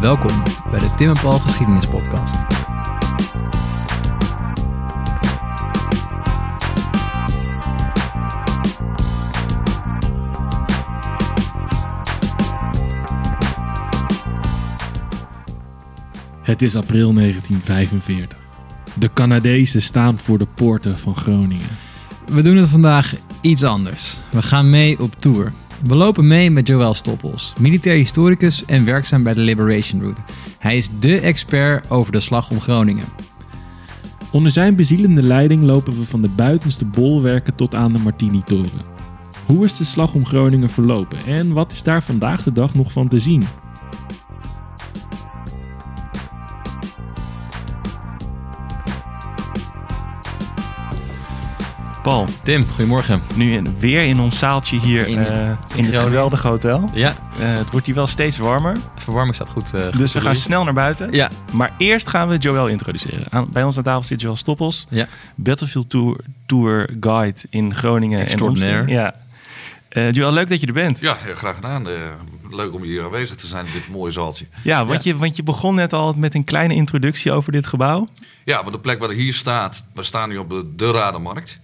Welkom bij de Tim en Paul Geschiedenis Podcast. Het is april 1945. De Canadezen staan voor de poorten van Groningen. We doen het vandaag iets anders. We gaan mee op tour. We lopen mee met Joël Stoppels, militair historicus en werkzaam bij de Liberation Route. Hij is dé expert over de slag om Groningen. Onder zijn bezielende leiding lopen we van de buitenste bolwerken tot aan de Martini-toren. Hoe is de slag om Groningen verlopen en wat is daar vandaag de dag nog van te zien? Paul, Tim, goedemorgen. nu in- weer in ons zaaltje hier In- eh, in het geweldige hotel. Ja, Eh, het wordt hier wel steeds warmer, de verwarming staat goed. eh, goed dus we gaan snel naar buiten. Ja, Maar eerst gaan we Joël introduceren. Aan, bij ons aan tafel zit Joël Stoppels, ja. Battlefield Tour, Tour Guide in Groningen. Extraordinair. En omstreken. ja. Eh, Joël, leuk dat je er bent. Ja, heel graag gedaan. Eh, leuk om hier aanwezig te zijn in dit mooie zaaltje. Ja, want, Je, want je begon net al met een kleine introductie over dit gebouw. Ja, maar de plek waar hier staat, we staan nu op de, de Radenmarkt.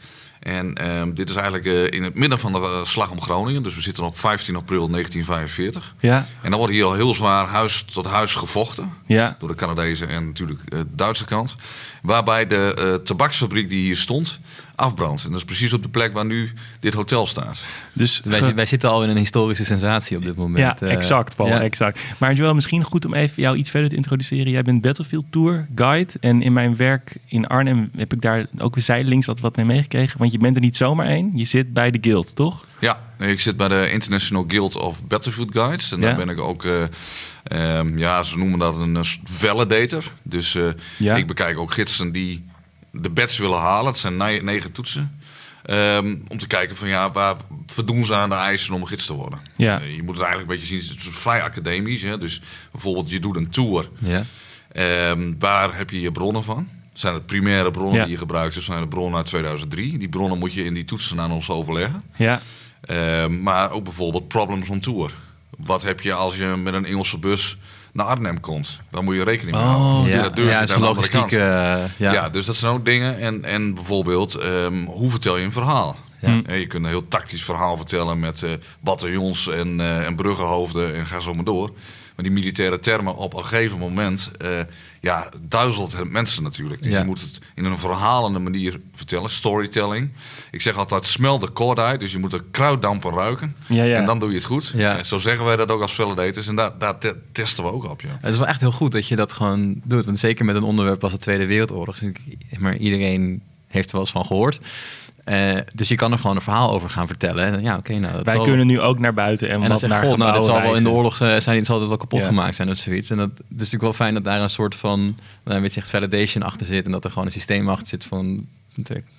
En ehm, dit is eigenlijk eh, in het midden van de eh, slag om Groningen. Dus we zitten op 15 april 1945. Ja, En dan wordt hier al heel zwaar huis tot huis gevochten. ja. Door de Canadezen en natuurlijk eh, de Duitse kant. Waarbij de tabaksfabriek die hier stond afbrandt. En dat is precies op de plek waar nu dit hotel staat. Dus Wij, wij zitten al in een historische sensatie op dit moment. Ja, eh, exact, Paul, ja. exact. Maar Joël, misschien goed om even jou iets verder te introduceren. Jij bent Battlefield Tour Guide. En in mijn werk in Arnhem heb ik daar ook zijdelings wat, wat mee meegekregen. Want je bent er niet zomaar één. Je zit bij de Guild, toch? Ja, ik zit bij de International Guild of Battlefield Guides. En Ja. daar ben ik ook, eh, ehm, ja, ze noemen dat een eh, validator. Dus eh, Ja. ik bekijk ook gidsen die de badge willen halen. Het zijn ne- negen toetsen. Ehm, om te kijken van ja, waar voldoen ze aan de eisen om gids te worden. Ja. Eh, je moet het eigenlijk een beetje zien, het is vrij academisch. Hè? Dus bijvoorbeeld je doet een tour. Ja. Ehm, waar heb je je bronnen van? Zijn het primaire bronnen Ja. die je gebruikt? Dus zijn de bronnen uit 2003. Die bronnen moet je in die toetsen aan ons overleggen. Ja, Ehm, maar ook bijvoorbeeld problems on tour. Wat heb je als je met een Engelse bus naar Arnhem komt? Dan moet je rekening mee houden. Oh, ja, Dat deur ja, is logistiek. kant. eh, ja. ja. dus dat zijn ook dingen. En, en bijvoorbeeld, ehm, hoe vertel je een verhaal? Ja. Je kunt een heel tactisch verhaal vertellen met eh, bataljons en, eh en bruggenhoofden en ga zo maar door. Maar die militaire termen op een gegeven moment, eh, ja, duizelt het mensen natuurlijk. Dus Ja. je moet het in een verhalende manier vertellen, storytelling. Ik zeg altijd, smel de koord uit, dus je moet de kruiddampen ruiken. Ja, ja. En dan doe je het goed. Ja. Zo zeggen wij dat ook als validators en daar, daar te- testen we ook op. Ja. Het is wel echt heel goed dat je dat gewoon doet. Want zeker met een onderwerp als de Tweede Wereldoorlog. Ik- maar iedereen heeft er wel eens van gehoord. Eh, dus je kan er gewoon een verhaal over gaan vertellen. En ja, oké, nou, dat wij zal- kunnen nu ook naar buiten en, wat naar god, nou, dit zal wel in de oorlog eh, zijn, dit zal dit wel kapot Ja. gemaakt zijn of zoiets. En dat het is natuurlijk wel fijn dat daar een soort van, nou, weet je, echt validation achter zit. En dat er gewoon een systeem achter zit van,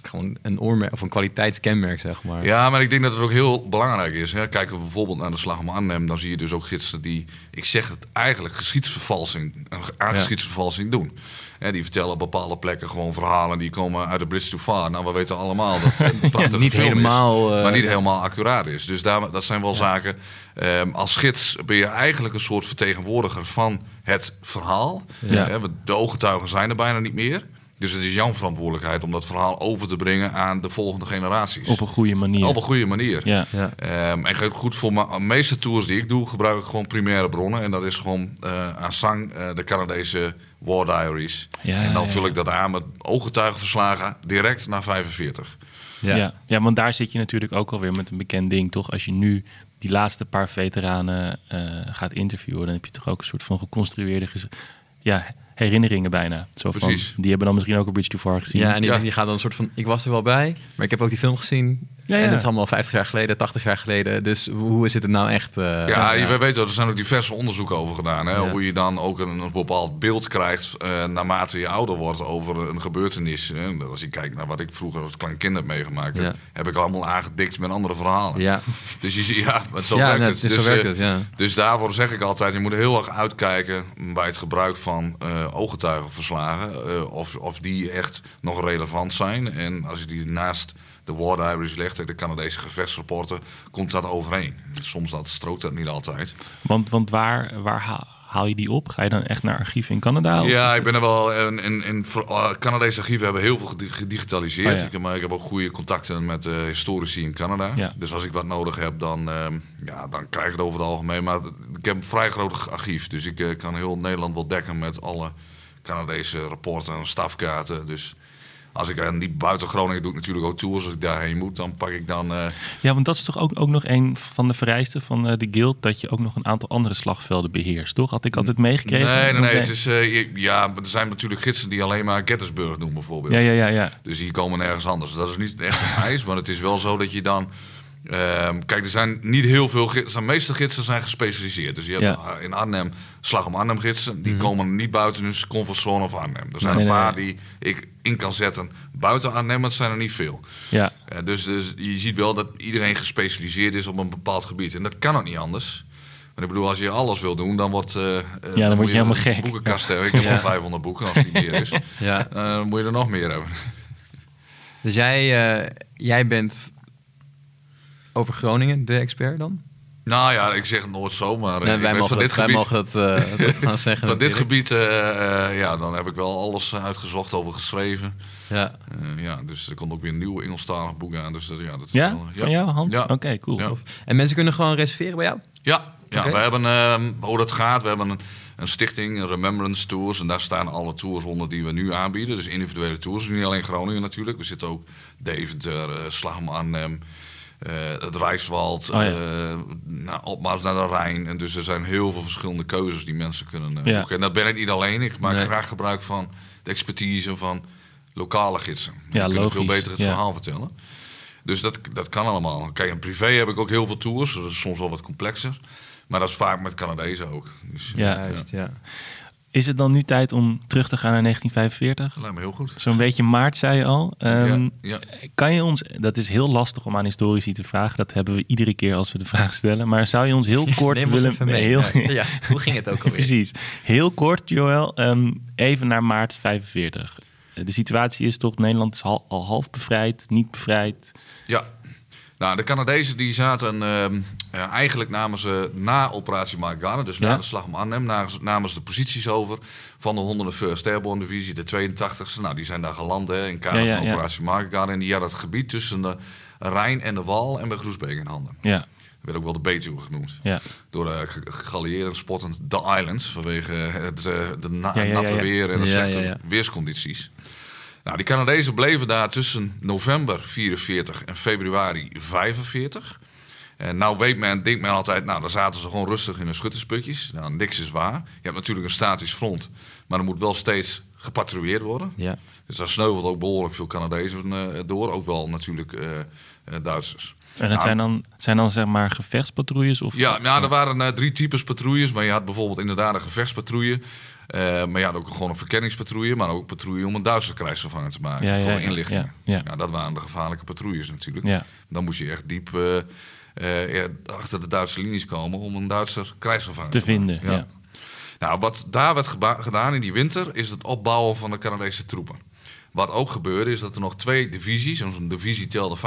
gewoon een oormerk of een kwaliteitskenmerk, zeg maar. Ja, maar ik denk dat het ook heel belangrijk is. Hè. Kijken we bijvoorbeeld naar de slag om Arnhem, dan zie je dus ook gidsen die, ik zeg het eigenlijk, geschiedsvervalsing, een aangeschiedsvervalsing doen. Hè, die vertellen op bepaalde plekken gewoon verhalen die komen uit de Bridge to Far. Nou, we weten allemaal dat het een prachtige niet film helemaal, is, eh, maar niet helemaal accuraat is. Dus daar, dat zijn wel zaken. ehm, als gids ben je eigenlijk een soort vertegenwoordiger van het verhaal. Ja. Hè, want de ooggetuigen zijn er bijna niet meer. Dus het is jouw verantwoordelijkheid om dat verhaal over te brengen aan de volgende generaties. Op een goede manier. Op een goede manier. Ja. Ja. Ehm, en goed voor de meeste tours die ik doe, gebruik ik gewoon primaire bronnen. En dat is gewoon eh aan Sang, eh, de Canadese War Diaries. Ja, en dan ja, vul ja. ik dat aan met ooggetuigenverslagen direct naar 45. Ja. Ja. Ja. want daar zit je natuurlijk ook alweer met een bekend ding, toch? Als je nu die laatste paar veteranen eh, gaat interviewen, dan heb je toch ook een soort van geconstrueerde ja, herinneringen bijna. Zo van, Precies. die hebben dan misschien ook een Bridge Too Far gezien. Ja, en die, Ja. die gaat dan een soort van, ik was er wel bij, maar ik heb ook die film gezien. Ja, ja. En het is allemaal 50 jaar geleden, 80 jaar geleden. Dus hoe zit het nou echt? eh, Ja, je we weten, er zijn ook diverse onderzoeken over gedaan. Hè? Ja. Hoe je dan ook een, een bepaald beeld krijgt eh, naarmate je ouder wordt over een gebeurtenis. Hè? Als je kijkt naar wat ik vroeger als klein kind heb meegemaakt, Ja. heb ik allemaal aangedikt met andere verhalen. Ja, Dus je ziet, ja, maar zo ja werkt net, het. dus zo werkt eh, het, ja. Dus daarvoor zeg ik altijd, je moet heel erg uitkijken bij het gebruik van eh ooggetuigenverslagen. eh, of, of die echt nog relevant zijn. En als je die naast de War Diaries legt, de Canadese gevechtsrapporten, komt dat overeen. Soms dat, strookt dat niet altijd. Want, want waar, waar ha- haal je die op? Ga je dan echt naar archieven in Canada? of Ja, ik ben er wel. In, in, in uh, Canadese archieven hebben heel veel gedi- gedigitaliseerd. Oh, ja. ik, maar ik heb ook goede contacten met eh, historici in Canada. Ja. Dus als ik wat nodig heb, dan, ehm, ja, dan krijg ik het over het algemeen. Maar ik heb een vrij groot archief. Dus ik eh, kan heel Nederland wel dekken met alle Canadese rapporten en stafkaarten. Dus als ik aan die buiten Groningen doe, ik natuurlijk ook tours. Als ik daarheen moet, dan pak ik dan. eh, Ja, want dat is toch ook, ook nog een van de vereisten van eh, de guild... dat je ook nog een aantal andere slagvelden beheerst, toch? Had ik altijd meegekregen? nee, nee, nee. Het is, eh, ja, er zijn natuurlijk gidsen die alleen maar Gettysburg doen, bijvoorbeeld. Ja, ja, ja, ja. Dus die komen nergens anders. Dat is niet echt een eis, maar het is wel zo dat je dan... ehm, kijk, er zijn niet heel veel gidsen. De meeste gidsen zijn gespecialiseerd. Dus je hebt Ja. in Arnhem slag om Arnhem gidsen. Die komen niet buiten hun comfortzone of Arnhem. Er zijn Nee, een paar nee. die ik in kan zetten buiten Arnhem, maar het zijn er niet veel. ja. Eh, dus, dus je ziet wel dat iedereen gespecialiseerd is op een bepaald gebied. En dat kan ook niet anders. Maar ik bedoel, als je alles wil doen, dan wordt... eh, eh, dan word je helemaal een gek. boekenkast hebben. Ik heb Ja. al 500 boeken, als die meer is. Ja. Eh, dan moet je er nog meer hebben. Dus jij, eh, jij bent over Groningen de expert dan? Nou ja, ik zeg nooit zo, maar eh, Nee, wij, mogen van dat, dit wij gebied, mogen dat, eh, dat gaan zeggen. van dit gebied eh, eh, ja, dan heb ik wel alles uitgezocht over geschreven. Ja. Eh, ja, dus er komt ook weer een nieuw Engelstalig boek aan. Dus dat, ja, dat is Ja? wel- Van jouw hand? Ja. Oké, cool. Ja. En mensen kunnen gewoon reserveren bij jou? Ja, ja we hebben, ehm, hoe dat gaat, we hebben een, een stichting, een Remembrance Tours. En daar staan alle tours onder die we nu aanbieden. Dus individuele tours, niet alleen Groningen natuurlijk. We zitten ook Deventer, Slag om Arnhem, eh, het Rijkswald, Oh ja. eh, nou, opmars naar de Rijn. En dus er zijn heel veel verschillende keuzes die mensen kunnen eh, Ja. boeken. En dat ben ik niet alleen. Ik maak Nee. graag gebruik van de expertise van lokale gidsen. Die Ja, kunnen veel beter het verhaal vertellen. Dus dat, dat kan allemaal. Kijk, in privé heb ik ook heel veel tours. Dat is soms wel wat complexer. Maar dat is vaak met Canadezen ook. Dus, Ja. ja. Juist, ja. Is het dan nu tijd om terug te gaan naar 1945? Dat lijkt me heel goed. Zo'n beetje maart, zei je al. Ehm, ja, ja. Kan je ons, dat is heel lastig om aan historici te vragen. Dat hebben we iedere keer als we de vraag stellen. Maar zou je ons heel kort Neem willen... even mee. Heel, Ja. Hoe ging het ook alweer? Precies. Heel kort, Joël. ehm, even naar maart 45. De situatie is toch, Nederland is al, al half bevrijd, niet bevrijd. Ja. Nou, de Canadezen die zaten ehm, eigenlijk namen ze na operatie Mark Garner, dus Ja. na de slag om Arnhem, namen ze, namen ze de posities over van de 101st Airborne Divisie, de 82e. Nou, die zijn daar geland hè, in kader Ja, ja, van operatie Mark Garner. En die hadden het gebied tussen de Rijn en de Wal en bij Groesbeek in handen. Ja, Dat werd ook wel de Betuwe genoemd. ja. Door de gegalieerden spottend The Islands. Vanwege het eh, de na- natte weer en de slechte weerscondities. Nou, die Canadezen bleven daar tussen november 44 en februari 45. En nou weet men, denkt men altijd, nou dan zaten ze gewoon rustig in hun schuttersputjes. Nou, niks is waar. Je hebt natuurlijk een statisch front, maar er moet wel steeds gepatrouilleerd worden. Ja. Dus daar sneuvelt ook behoorlijk veel Canadezen eh, door. Ook wel natuurlijk eh, eh, Duitsers. En het Nou, zijn, dan, zijn dan zeg maar gevechtspatrouilles? Of, ja, nou, er waren drie types patrouilles. Maar je had bijvoorbeeld inderdaad een gevechtspatrouille. Eh, maar had ook gewoon een verkenningspatrouille. Maar ook een patrouille om een Duitse krijgsgevangen te maken. Ja, ja, voor ja, inlichtingen. ja, ja. dat waren de gevaarlijke patrouilles natuurlijk. Ja. Dan moest je echt diep eh, eh, ja, achter de Duitse linies komen... om een Duitser krijgsgevangen Te te, vinden, ja. Nou, wat daar werd gedaan in die winter... is het opbouwen van de Canadese troepen. Wat ook gebeurde is dat er nog twee divisies... zo'n divisie telde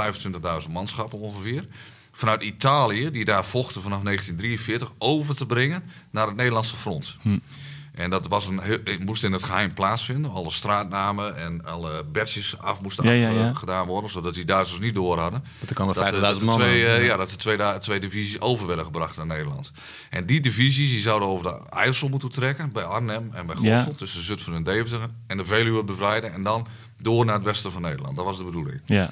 25.000 manschappen ongeveer... vanuit Italië, die daar vochten vanaf 1943... over te brengen naar het Nederlandse front. Hm. En dat was een, het moest in het geheim plaatsvinden. Alle straatnamen en alle badges af moesten Ja, ja, afge- ja. gedaan worden... zodat die Duitsers niet door hadden Dat er komen dat, 50.000 eh, dat, man. twee, aan. eh, ja, dat de twee, twee divisies over werden gebracht naar Nederland. En die divisies die zouden over de IJssel moeten trekken, bij Arnhem en bij Ja. Gossel, tussen Zutphen en Deventer. En de Veluwe bevrijden en dan door naar het westen van Nederland. Dat was de bedoeling. Ja.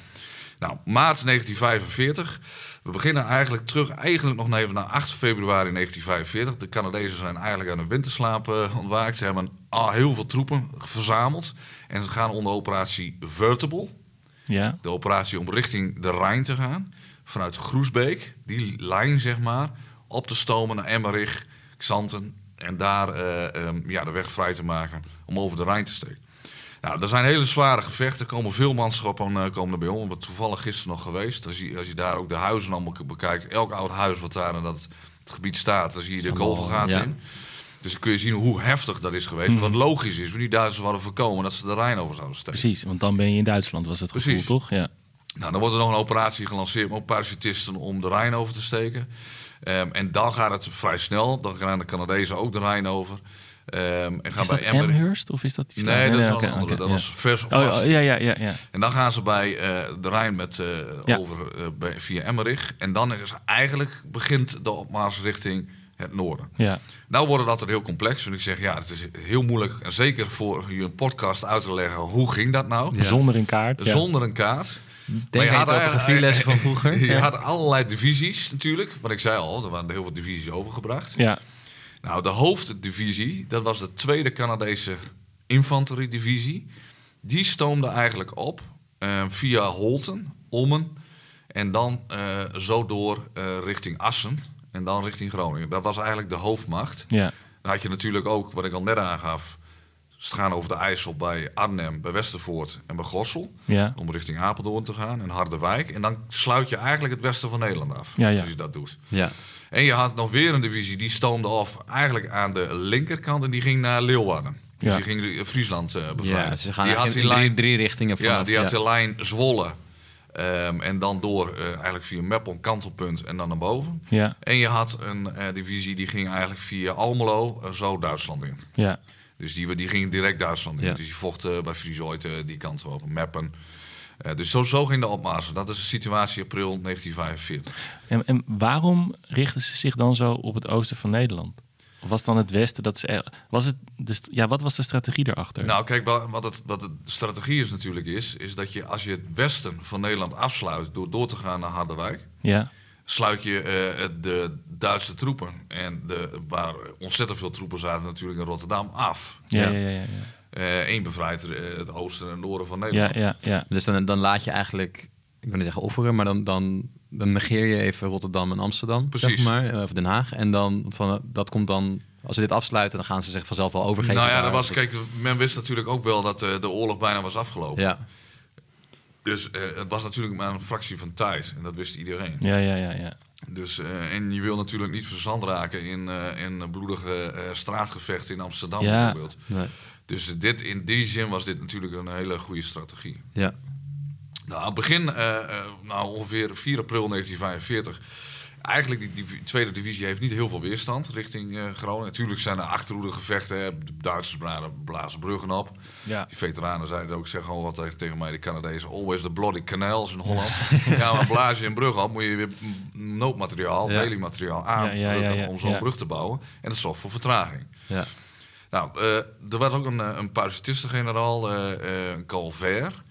Nou, maart 1945. We beginnen eigenlijk terug, eigenlijk nog even naar 8 februari 1945. De Canadezen zijn eigenlijk aan een winterslaap eh, ontwaakt. Ze hebben al heel veel troepen verzameld. En ze gaan onder operatie Vertable ja. de operatie om richting de Rijn te gaan. Vanuit Groesbeek, die lijn zeg maar, op te stomen naar Emmerich, Xanten. En daar eh, ehm, ja, de weg vrij te maken om over de Rijn te steken. Nou, er zijn hele zware gevechten. Er komen veel manschappen eh, komen erbij om. We hebben toevallig gisteren nog geweest. Als je, als je daar ook de huizen allemaal bekijkt. Elk oud huis wat daar in dat het gebied staat, dan zie je de kogelgaten ja. in. Dus dan kun je zien hoe heftig dat is geweest. Mhm. Wat logisch is, want die Duitsers hadden voorkomen dat ze de Rijn over zouden steken. Precies, want dan ben je in Duitsland, was het gevoel, Precies. toch? Ja. Nou, dan wordt er nog een operatie gelanceerd met parachutisten om de Rijn over te steken. Ehm, en dan gaat het vrij snel. Dan gaan de Canadezen ook de Rijn over. Ehm, en gaan Is dat bij Amherst of is dat iets Nee, dat is wel een andere. dat was vers op Oh, oh, ja, ja, ja, ja. En dan gaan ze bij eh, de Rijn met, eh, over eh, bij, via Emmerich. En dan is eigenlijk begint de opmars richting het noorden. ja. Nou wordt het altijd heel complex. Want ik zeg, ja, het is heel moeilijk. En zeker voor je een podcast uit te leggen. Hoe ging dat nou? Zonder een kaart. ja. Zonder een kaart. Denk aan had je topografielessen van vroeger. Je had allerlei divisies natuurlijk. Wat ik zei al, er waren heel veel divisies overgebracht. Ja, Nou, de hoofddivisie, dat was de tweede Canadese infanteriedivisie. Die stoomde eigenlijk op eh, via Holten, Ommen en dan eh, zo door eh, richting Assen en dan richting Groningen. Dat was eigenlijk de hoofdmacht. ja. Dan had je natuurlijk ook, wat ik al net aangaf, ze gaan over de IJssel bij Arnhem, bij Westervoort en bij Gossel. Ja. Om richting Apeldoorn te gaan en Harderwijk. En dan sluit je eigenlijk het westen van Nederland af. Ja, ja. Als je dat doet. Ja. En je had nog weer een divisie die stoomde af eigenlijk aan de linkerkant en die ging naar Leeuwarden. Dus Ja. die ging Friesland eh bevrijden. ja, ze gaan die had in, lijn, drie richtingen vanaf. ja, die had de lijn Zwolle. ehm, en dan door eh, eigenlijk via Meppel, kantelpunt en dan naar boven. Ja, En je had een eh, divisie die ging eigenlijk via Almelo zo Duitsland in. ja. Dus die, die ging direct Duitsland in. Ja. Dus die vochten bij Friesoid eh, die kant op, Meppen. Eh, dus zo, zo ging de opmars. Dat is de situatie april 1945. En, en waarom richten ze zich dan zo op het oosten van Nederland? Of was dan het westen dat ze... Was het de, st- ja, wat was de strategie erachter? Nou, kijk, wa- wat, het, wat de strategie is natuurlijk is, is dat je als je het westen van Nederland afsluit door door te gaan naar Harderwijk, ja, sluit je eh, de Duitse troepen en de, waar ontzettend veel troepen zaten natuurlijk in Rotterdam af. ja, Ja. ja, ja. ja, Eén bevrijdt eh, het oosten en noorden van ja, Nederland. ja, ja. Dus dan, dan laat je eigenlijk, ik wil niet zeggen offeren, maar dan, dan, dan negeer je even Rotterdam en Amsterdam, Precies. zeg maar, eh, of Den Haag. En dan van, dat komt dan, als ze dit afsluiten, dan gaan ze zich vanzelf wel overgeven. Nou ja, dat was, kijk, men wist natuurlijk ook wel dat eh, de oorlog bijna was afgelopen. Ja, Dus eh, het was natuurlijk maar een fractie van tijd. En dat wist iedereen. Ja, ja, ja, ja. Dus, eh, en je wil natuurlijk niet verzand raken in, eh, in bloedige eh, straatgevechten in Amsterdam Ja. bijvoorbeeld. nee. Dus dit, in die zin was dit natuurlijk een hele goede strategie. ja. Nou, begin, eh, eh, nou ongeveer 4 april 1945. Eigenlijk die, divi- tweede divisie heeft niet heel veel weerstand richting eh, Groningen. Natuurlijk zijn er achterhoede gevechten. hè. De Duitsers bla- blazen bruggen op. Ja. Die veteranen zeiden ook, zeggen al wat tegen- mij, de Canadezen. Always the bloody canals in Holland. ja, maar blaas je een brug op, moet je weer noodmateriaal, Ja. aan Ja, om zo'n brug te bouwen. En dat zorgt voor vertraging. ja. Nou, eh, er was ook een, eh, een parachutistengeneraal, eh Calvert.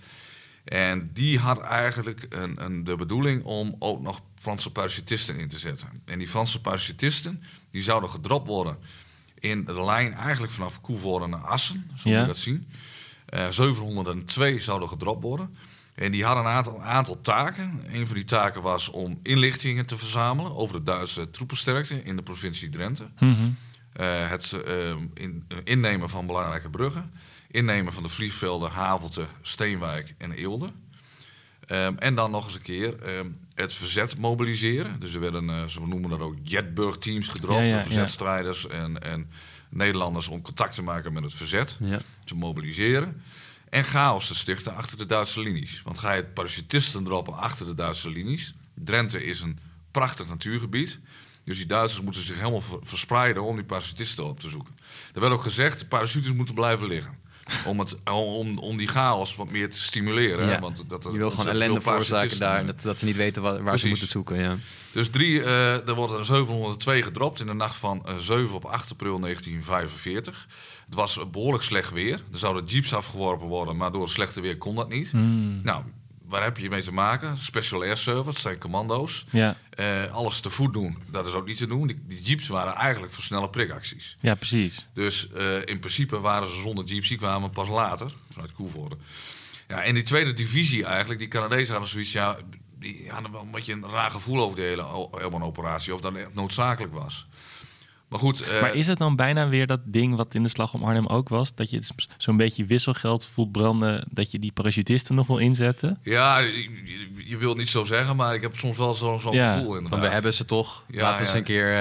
En die had eigenlijk een, een, de bedoeling om ook nog Franse parachutisten in te zetten. En die Franse parachutisten die zouden gedropt worden in de lijn eigenlijk vanaf Koevoorde naar Assen. Zo Ja. je dat zien. Eh 702 zouden gedropt worden. En die hadden een aantal, aantal taken. Een van die taken was om inlichtingen te verzamelen over de Duitse troepensterkte in de provincie Drenthe. Mhm. Het eh, in, eh, innemen van belangrijke bruggen. Innemen van de vliegvelden Havelte, Steenwijk en Eelde. Ehm, en dan nog eens een keer ehm, het verzet mobiliseren. Dus er werden, eh, ze noemen dat ook Jetburg-teams gedropt. Ja, ja, ja. verzetstrijders en, en Nederlanders om contact te maken met het verzet. Te mobiliseren. En chaos te stichten achter de Duitse linies. Want ga je parachutisten droppen achter de Duitse linies. Drenthe is een prachtig natuurgebied. Dus die Duitsers moeten zich helemaal ver- verspreiden om die parachutisten op te zoeken. Er werd ook gezegd, de parachutes moeten blijven liggen. Om, het, om, om die chaos wat meer te stimuleren. Ja. Want dat er Je wil gewoon ellende veroorzaken daar, dat, dat ze niet weten waar, waar ze moeten zoeken. Ja. Dus drie, eh, er worden er 702 gedropt in de nacht van eh, 7 op 8 april 1945. Het was behoorlijk slecht weer. Er zouden jeeps afgeworpen worden, maar door slechte weer kon dat niet. Hmm. Nou, waar heb je mee te maken? Special Air Service, zijn commando's. Ja. Eh, alles te voet doen, dat is ook niet te doen. Die, die jeeps waren eigenlijk voor snelle prikacties. ja, precies. Dus eh, in principe waren ze zonder jeeps, die kwamen pas later, vanuit Koevoorde. Ja, en die tweede divisie eigenlijk, die Canadezen hadden zoiets, ja, die hadden wel een beetje een raar gevoel over de hele Elban-operatie, of dat echt noodzakelijk was. Maar goed, eh, Maar is het dan bijna weer dat ding wat in de slag om Arnhem ook was? Dat je zo'n beetje wisselgeld voelt branden, dat je die parachutisten nog wil inzetten? ja, je, je- je wil het niet zo zeggen, maar ik heb soms wel zo- zo'n Ja, gevoel Van inderdaad. we hebben ze toch, Ja, laten we eens een keer... eh,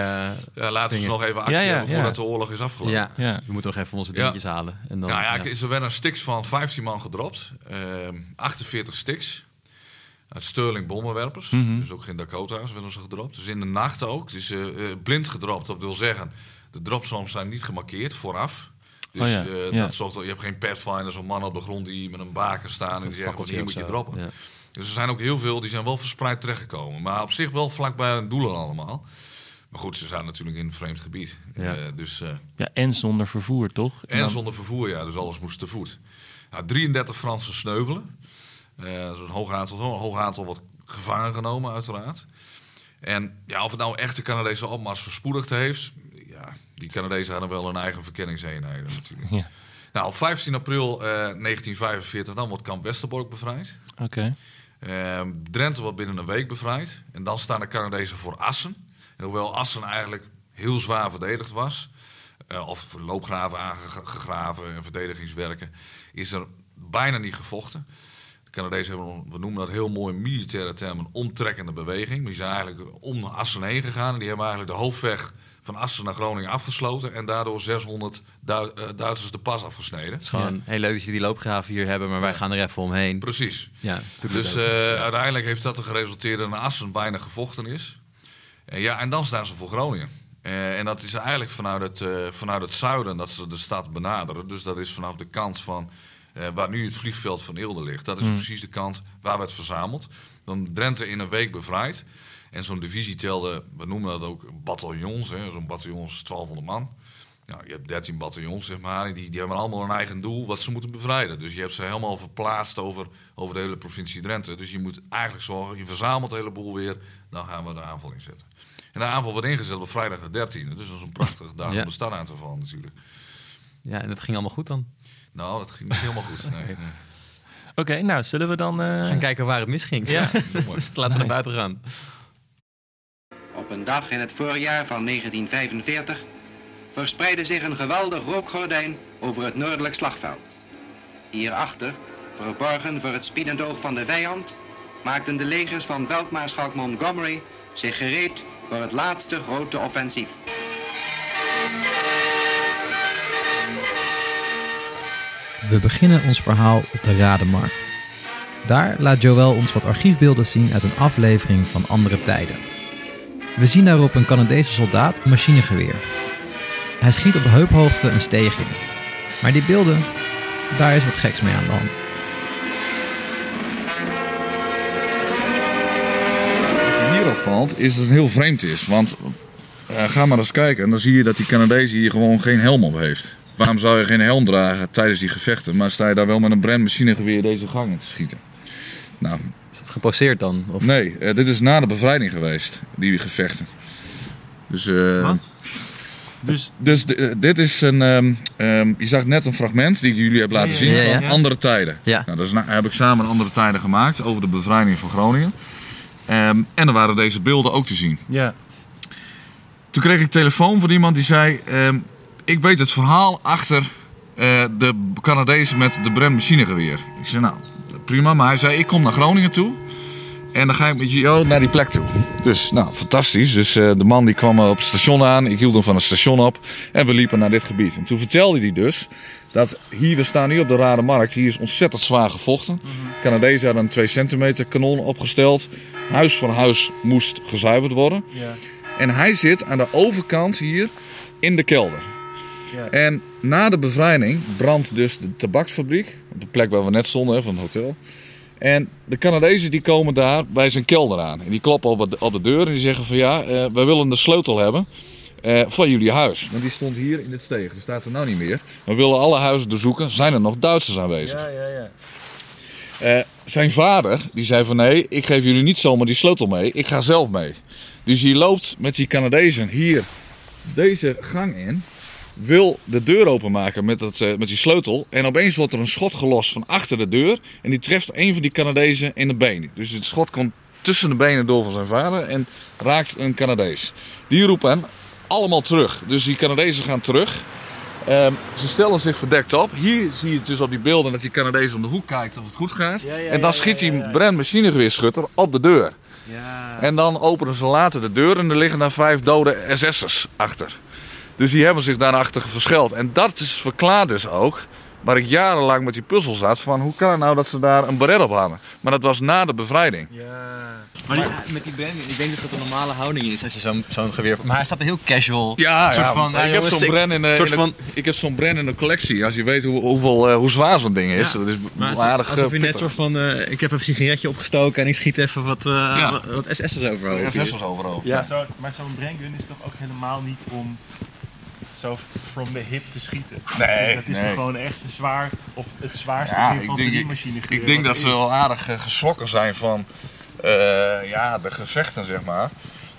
Ja, laten we ze nog even actie Ja, ja, hebben ja. voordat de oorlog is afgelopen. ja, Ja. we moeten nog even onze Ja. dingetjes halen. En dan, Nou ja, ja. er werden sticks van 15 man gedropt. Ehm 48 sticks. Uit Sterling bommenwerpers. Mhm. Dus ook geen Dakota's werden ze gedropt. Dus in de nacht ook. Dus eh, blind gedropt. Dat wil zeggen, de dropzones zijn niet gemarkeerd vooraf. Dus Oh ja, ja. dat zorgt, je hebt geen pathfinders of mannen op de grond die met een baken staan en die zeggen van hier moet je droppen. Ja. Dus er zijn ook heel veel die zijn wel verspreid terechtgekomen. Maar op zich wel vlakbij hun doelen allemaal. Maar goed, ze zijn natuurlijk in een vreemd gebied. Ja. Dus, Ja, en zonder vervoer, toch? en dan- zonder vervoer, ja. Dus alles moest te voet. Nou, 33 Fransen sneuvelen. Eh, een hoog aantal, een hoog aantal wat gevangen genomen, uiteraard. En ja, of het nou echt de Canadese opmars verspoedigd heeft... Ja, die Canadezen hadden wel hun eigen verkenningseenheden natuurlijk. Ja. Nou, op 15 april eh, 1945 dan wordt kamp Westerbork bevrijd. Oké. Ehm, Drenthe wordt binnen een week bevrijd. En dan staan de Canadezen voor Assen. En hoewel Assen eigenlijk heel zwaar verdedigd was... eh, of loopgraven aangegraven en verdedigingswerken... is er bijna niet gevochten. De Canadezen hebben, we noemen dat heel mooi in militaire termen... een omtrekkende beweging. Die zijn eigenlijk om Assen heen gegaan. En die hebben eigenlijk de hoofdweg van Assen naar Groningen afgesloten... en daardoor 600 Du- eh, Duitsers de pas afgesneden. Het is gewoon heel leuk dat jullie die loopgraven hier hebben, maar wij gaan er even omheen. Precies. Ja, Dus eh, uiteindelijk heeft dat er geresulteerd in Assen weinig gevochten is. En ja, en dan staan ze voor Groningen. Eh, en dat is eigenlijk vanuit het, eh, vanuit het zuiden dat ze de stad benaderen. Dus dat is vanaf de kant van eh, waar nu het vliegveld van Eelde ligt. Dat is precies de kant waar we het verzameld. Dan Drenthe in een week bevrijd. En zo'n divisie telde, we noemen dat ook bataljons. hè. Zo'n bataljon is 1200 man. Nou, je hebt 13 bataljons, zeg maar. Die, die hebben allemaal een eigen doel wat ze moeten bevrijden. Dus je hebt ze helemaal verplaatst over, over de hele provincie Drenthe. Dus je moet eigenlijk zorgen, je verzamelt de hele boel weer. Dan gaan we de aanval inzetten. En de aanval wordt ingezet op vrijdag de 13e. Dus dat is een prachtige dag Ja. om de stad aan te vallen natuurlijk. Ja, en het ging allemaal goed dan. Nou, dat ging niet helemaal goed. Nee, nee. Oké, nou, zullen we dan... eh, We gaan kijken waar het misging. Ja. Laten we naar buiten gaan. Op een dag in het voorjaar van 1945 verspreidde zich een geweldig rookgordijn over het noordelijk slagveld. Hierachter, verborgen voor het spiedend oog van de vijand, maakten de legers van veldmaarschalk Montgomery zich gereed voor het laatste grote offensief. We beginnen ons verhaal op de Rademarkt. Daar laat Joël ons wat archiefbeelden zien uit een aflevering van andere tijden. We zien daarop een Canadese soldaat met machinegeweer. Hij schiet op heuphoogte een steeg in. Maar die beelden, daar is wat geks mee aan de hand. hier opvalt, is dat het heel vreemd is. Want eh, ga maar eens kijken en dan zie je dat die Canadees hier gewoon geen helm op heeft. Waarom zou je geen helm dragen tijdens die gevechten, maar sta je daar wel met een brandmachinegeweer deze gang in te schieten? Nou, Is dat geposeerd dan? Of... nee, eh, dit is na de bevrijding geweest, die gevechten. Dus, eh, Wat? Dus dus d- eh, dit is een. ehm, ehm, je zag net een fragment die ik jullie heb laten ja, zien ja, ja. van andere tijden. Ja. Nou, dus na- heb ik samen andere tijden gemaakt over de bevrijding van Groningen. Ehm, en dan waren deze beelden ook te zien. ja, Toen kreeg ik telefoon van iemand die zei: ehm, Ik weet het verhaal achter eh, de Canadezen met de Bren machinegeweer. Ik zei: Nou, prima. Maar hij zei: Ik kom naar Groningen toe. En dan ga ik met jou naar die plek toe. Dus, nou, fantastisch. Dus eh, de man die kwam op het station aan. Ik hield hem van het station op. En we liepen naar dit gebied. En toen vertelde hij dus dat hier, we staan nu op de Rade Markt. Hier is ontzettend zwaar gevochten. Canadezen hadden een 2 centimeter kanon opgesteld. Huis voor huis moest gezuiverd worden. ja, En hij zit aan de overkant hier in de kelder. Ja. En na de bevrijding brandt dus de tabaksfabriek. Op de plek waar we net stonden, van het hotel. En de Canadezen die komen daar bij zijn kelder aan. En die kloppen op de, op de deur en die zeggen van ja, eh, wij willen de sleutel hebben eh, van jullie huis. Want die stond hier in het steeg, die staat er nou niet meer. We willen alle huizen doorzoeken. Zijn er nog Duitsers aanwezig? ja, ja, ja. Eh, zijn vader die zei van nee, ik geef jullie niet zomaar die sleutel mee, ik ga zelf mee. Dus hij loopt met die Canadezen hier deze gang in, wil de deur openmaken met, dat, eh, met die sleutel. En opeens wordt er een schot gelost van achter de deur en die treft een van die Canadezen in de been. Dus het schot komt tussen de benen door van zijn vader en raakt een Canadees. Die roepen hem allemaal terug. Dus die Canadezen gaan terug. Ehm, ze stellen zich verdekt op. Hier zie je dus op die beelden dat die Canadees om de hoek kijkt of het goed gaat. en dan schiet die Brand machinegeweerschutter op de deur. En dan openen ze later de deur en er liggen daar vijf dode SS'ers achter. Dus die hebben zich daarachter verschuild. En dat is verklaart dus ook waar ik jarenlang met die puzzel zat van hoe kan het nou dat ze daar een beret op hadden. Maar dat was na de bevrijding. Maar met die branding, ik denk dat dat een normale houding is als je zo'n zo'n geweer... Maar hij staat er heel casual. Ja, soort ja, van, ja, ik, heb zo'n brand in, de- soort in de- van- ik heb zo'n brand in de collectie. Als je weet hoe, hoeveel, eh, hoe zwaar zo'n ding is. Ja, Dat is Maar alsof, aardig alsof je net soort van, eh, ik heb een sigaretje opgestoken en ik schiet even wat, eh wat, wat SS'ers overhoofd. Ja. Ja. Maar zo- Maar zo'n braingun is toch ook helemaal niet om zo from the hip te schieten? Nee, Dat is nee. toch gewoon echt een zwaar, of het zwaarste Ja, denk, infanteriemachine ik, ik denk dat ze wel aardig eh, geschrokken zijn van eh, ja, de gevechten, zeg maar.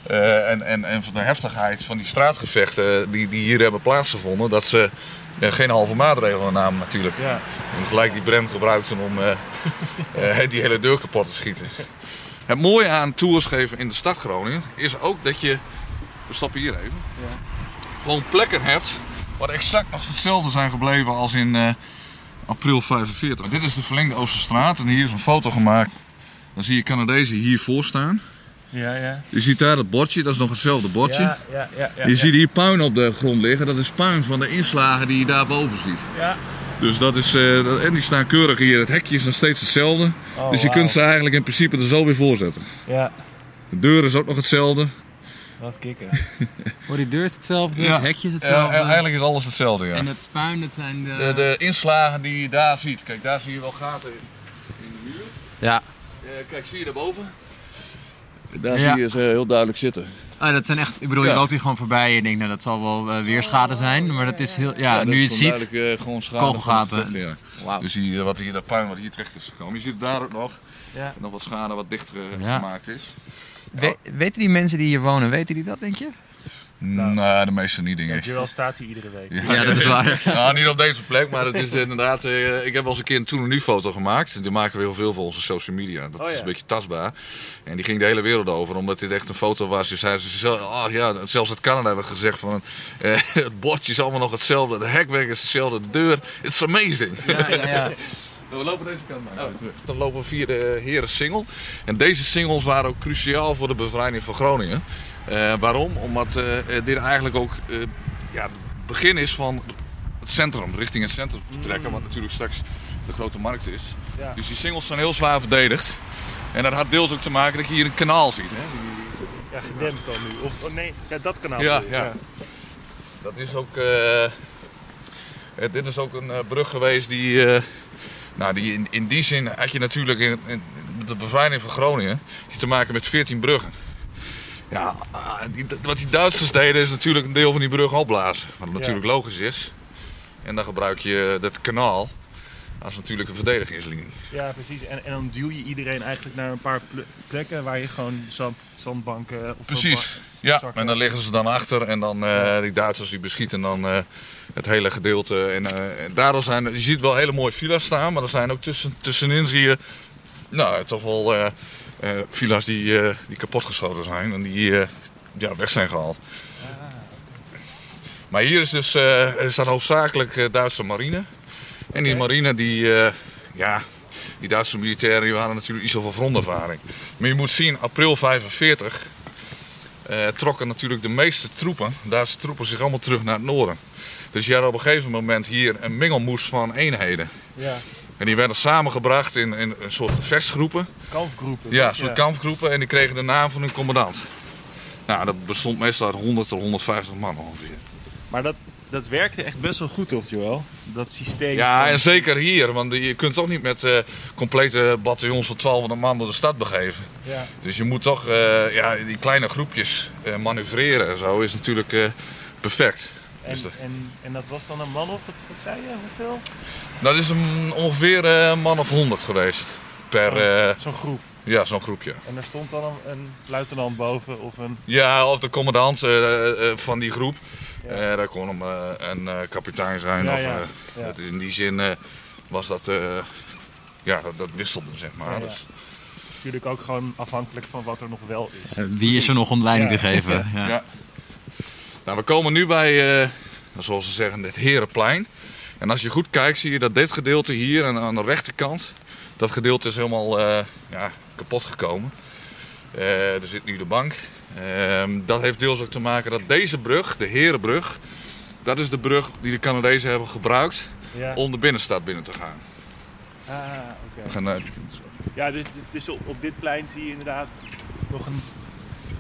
Eh, en, en, en van de heftigheid van die straatgevechten die, die hier hebben plaatsgevonden. Dat ze geen halve maatregelen namen natuurlijk. Ja. En gelijk die brand gebruikten om die hele deur kapot te schieten. Het mooie aan tours geven in de stad Groningen is ook dat je... We stoppen hier even. Gewoon plekken hebt waar exact nog hetzelfde zijn gebleven als in eh, april 45. Dit is de verlengde Oosterstraat en hier is een foto gemaakt. Dan zie je Canadezen hiervoor staan. Ja, ja. Je ziet daar het bordje, dat is nog hetzelfde bordje. Ja, ja, ja. ja, je ziet hier puin op de grond liggen. Dat is puin van de inslagen die je daarboven ziet. Ja. Dus dat is, eh, en die staan keurig hier. Het hekje is nog steeds hetzelfde. Oh, dus je kunt ze eigenlijk in principe er zo weer voor zetten. Ja, De deur is ook nog hetzelfde. Wat kicken. Oh, die deur is hetzelfde, Ja. het hekje is Ja, hetzelfde. eigenlijk is alles hetzelfde, ja. En het puin, dat zijn de... De, de inslagen die je daar ziet. Kijk, daar zie je wel gaten in in de muur. Ja. Eh, kijk, zie je daarboven? Daar Ja. zie je ze heel duidelijk zitten. Ah, dat zijn echt, ik bedoel, je Ja. loopt hier gewoon voorbij en je denkt, nou dat zal wel eh, weerschade zijn. Maar dat is heel, ja, dat nu is je het gewoon ziet. duidelijk, eh, gewoon schade kogelgaten. ja. Dus hier, wat hier, dat puin wat hier terecht is gekomen. Je ziet daar ook nog. Ja. Nog wat schade wat dichter Ja. gemaakt is. We- weten die mensen die hier wonen, weten die dat, denk je? Nou, de meeste niet, denk ik. Joel staat hier iedere week. Ja, dat is waar. Nou, niet op deze plek, maar het is inderdaad. eh, ik heb wel eens een keer een toen en nu foto gemaakt. Die maken we heel veel voor onze social media. Dat Oh, is een beetje tastbaar. En die ging de hele wereld over, omdat dit echt een foto was. Dus zei ze zelf, oh ja, zelfs uit Canada werd gezegd van eh, het bordje is allemaal nog hetzelfde, de hekwerk is hetzelfde, de deur. It's amazing. Ja, ja, ja. We lopen deze kant maar. Dan lopen we via de Heren Singel. En deze singles waren ook cruciaal voor de bevrijding van Groningen. Eh, waarom? Omdat eh, eh, dit eigenlijk ook eh, ja, het begin is van het centrum, richting het centrum te trekken. Wat natuurlijk straks de grote markt is. Ja. Dus die singles zijn heel zwaar verdedigd. En dat had deels ook te maken dat je hier een kanaal ziet. Hè? Ja, gedempt dan nu. Of oh nee, ja, dat kanaal. Ja, ja. Dat is ook. dit is ook een brug geweest die. Eh, nou, die in, in die zin had je natuurlijk in, in de bevrijding van Groningen te maken met 14 bruggen. Ja, ah, die, wat die Duitsers deden is natuurlijk een deel van die brug opblazen. Wat natuurlijk logisch is. En dan gebruik je dat kanaal als natuurlijk een verdedigingslinie. Ja, precies. En, en dan duw je iedereen eigenlijk naar een paar ple- plekken waar je gewoon zand, zandbanken of Precies. Ja, zakken- en dan liggen ze dan achter en dan eh, die Duitsers die beschieten dan eh, het hele gedeelte. En, en daardoor zijn, je ziet wel hele mooie villa's staan, maar er zijn ook tussen, tussenin zie je, nou toch wel villa's die, die kapotgeschoten zijn en die ja, weg zijn gehaald. Maar hier is dus, staat hoofdzakelijk Duitse marine. En die marine die, eh, ja, die Duitse militairen die waren natuurlijk iets van frontervaring. Maar je moet zien, april 45 eh, trokken natuurlijk de meeste troepen, Duitse troepen, zich allemaal terug naar het noorden. Dus je had op een gegeven moment hier een mengelmoes van eenheden. Ja, En die werden samengebracht in, in een soort gevechtsgroepen. kampgroepen. Ja, een soort kampgroepen. En die kregen de naam van hun commandant. Nou, dat bestond meestal uit 100 tot 150 man ongeveer. Maar dat, dat werkte echt best wel goed, toch, Joel? Dat systeem. Ja, en zeker hier. Want je kunt toch niet met eh, complete bataljons van 1200 man door de stad begeven. Ja. Dus je moet toch eh, ja, die kleine groepjes eh, manoeuvreren en zo is natuurlijk perfect. En, Dus dat, en, en dat was dan een man of wat, wat zei je? Hoeveel? dat is een, ongeveer een man of 100 geweest. Per, Zo'n groep. ja, zo'n groepje. En er stond dan een, een luitenant boven of een. Ja, of de commandant van die groep. Ja. Daar kon hem eh, een eh, kapitein zijn. Ja, of, ja. eh, Ja. dat is in die zin eh, was dat, eh, ja, dat, dat wisselde zeg maar. Ja, ja. Dus, Natuurlijk ook gewoon afhankelijk van wat er nog wel is. Wie is er nog om leiding Ja. te geven? Ja. Ja. Nou, we komen nu bij, eh, zoals ze zeggen, het Herenplein. En als je goed kijkt, zie je dat dit gedeelte hier en aan de rechterkant, dat gedeelte is helemaal eh, ja, kapot gekomen. Eh, er zit nu de bank. Ehm, dat heeft deels ook te maken dat deze brug, de Herenbrug, dat is de brug die de Canadezen hebben gebruikt Ja. om de binnenstad binnen te gaan. Ah, oké. Gaan. Ja, dus, dus op, dit plein zie je inderdaad nog een...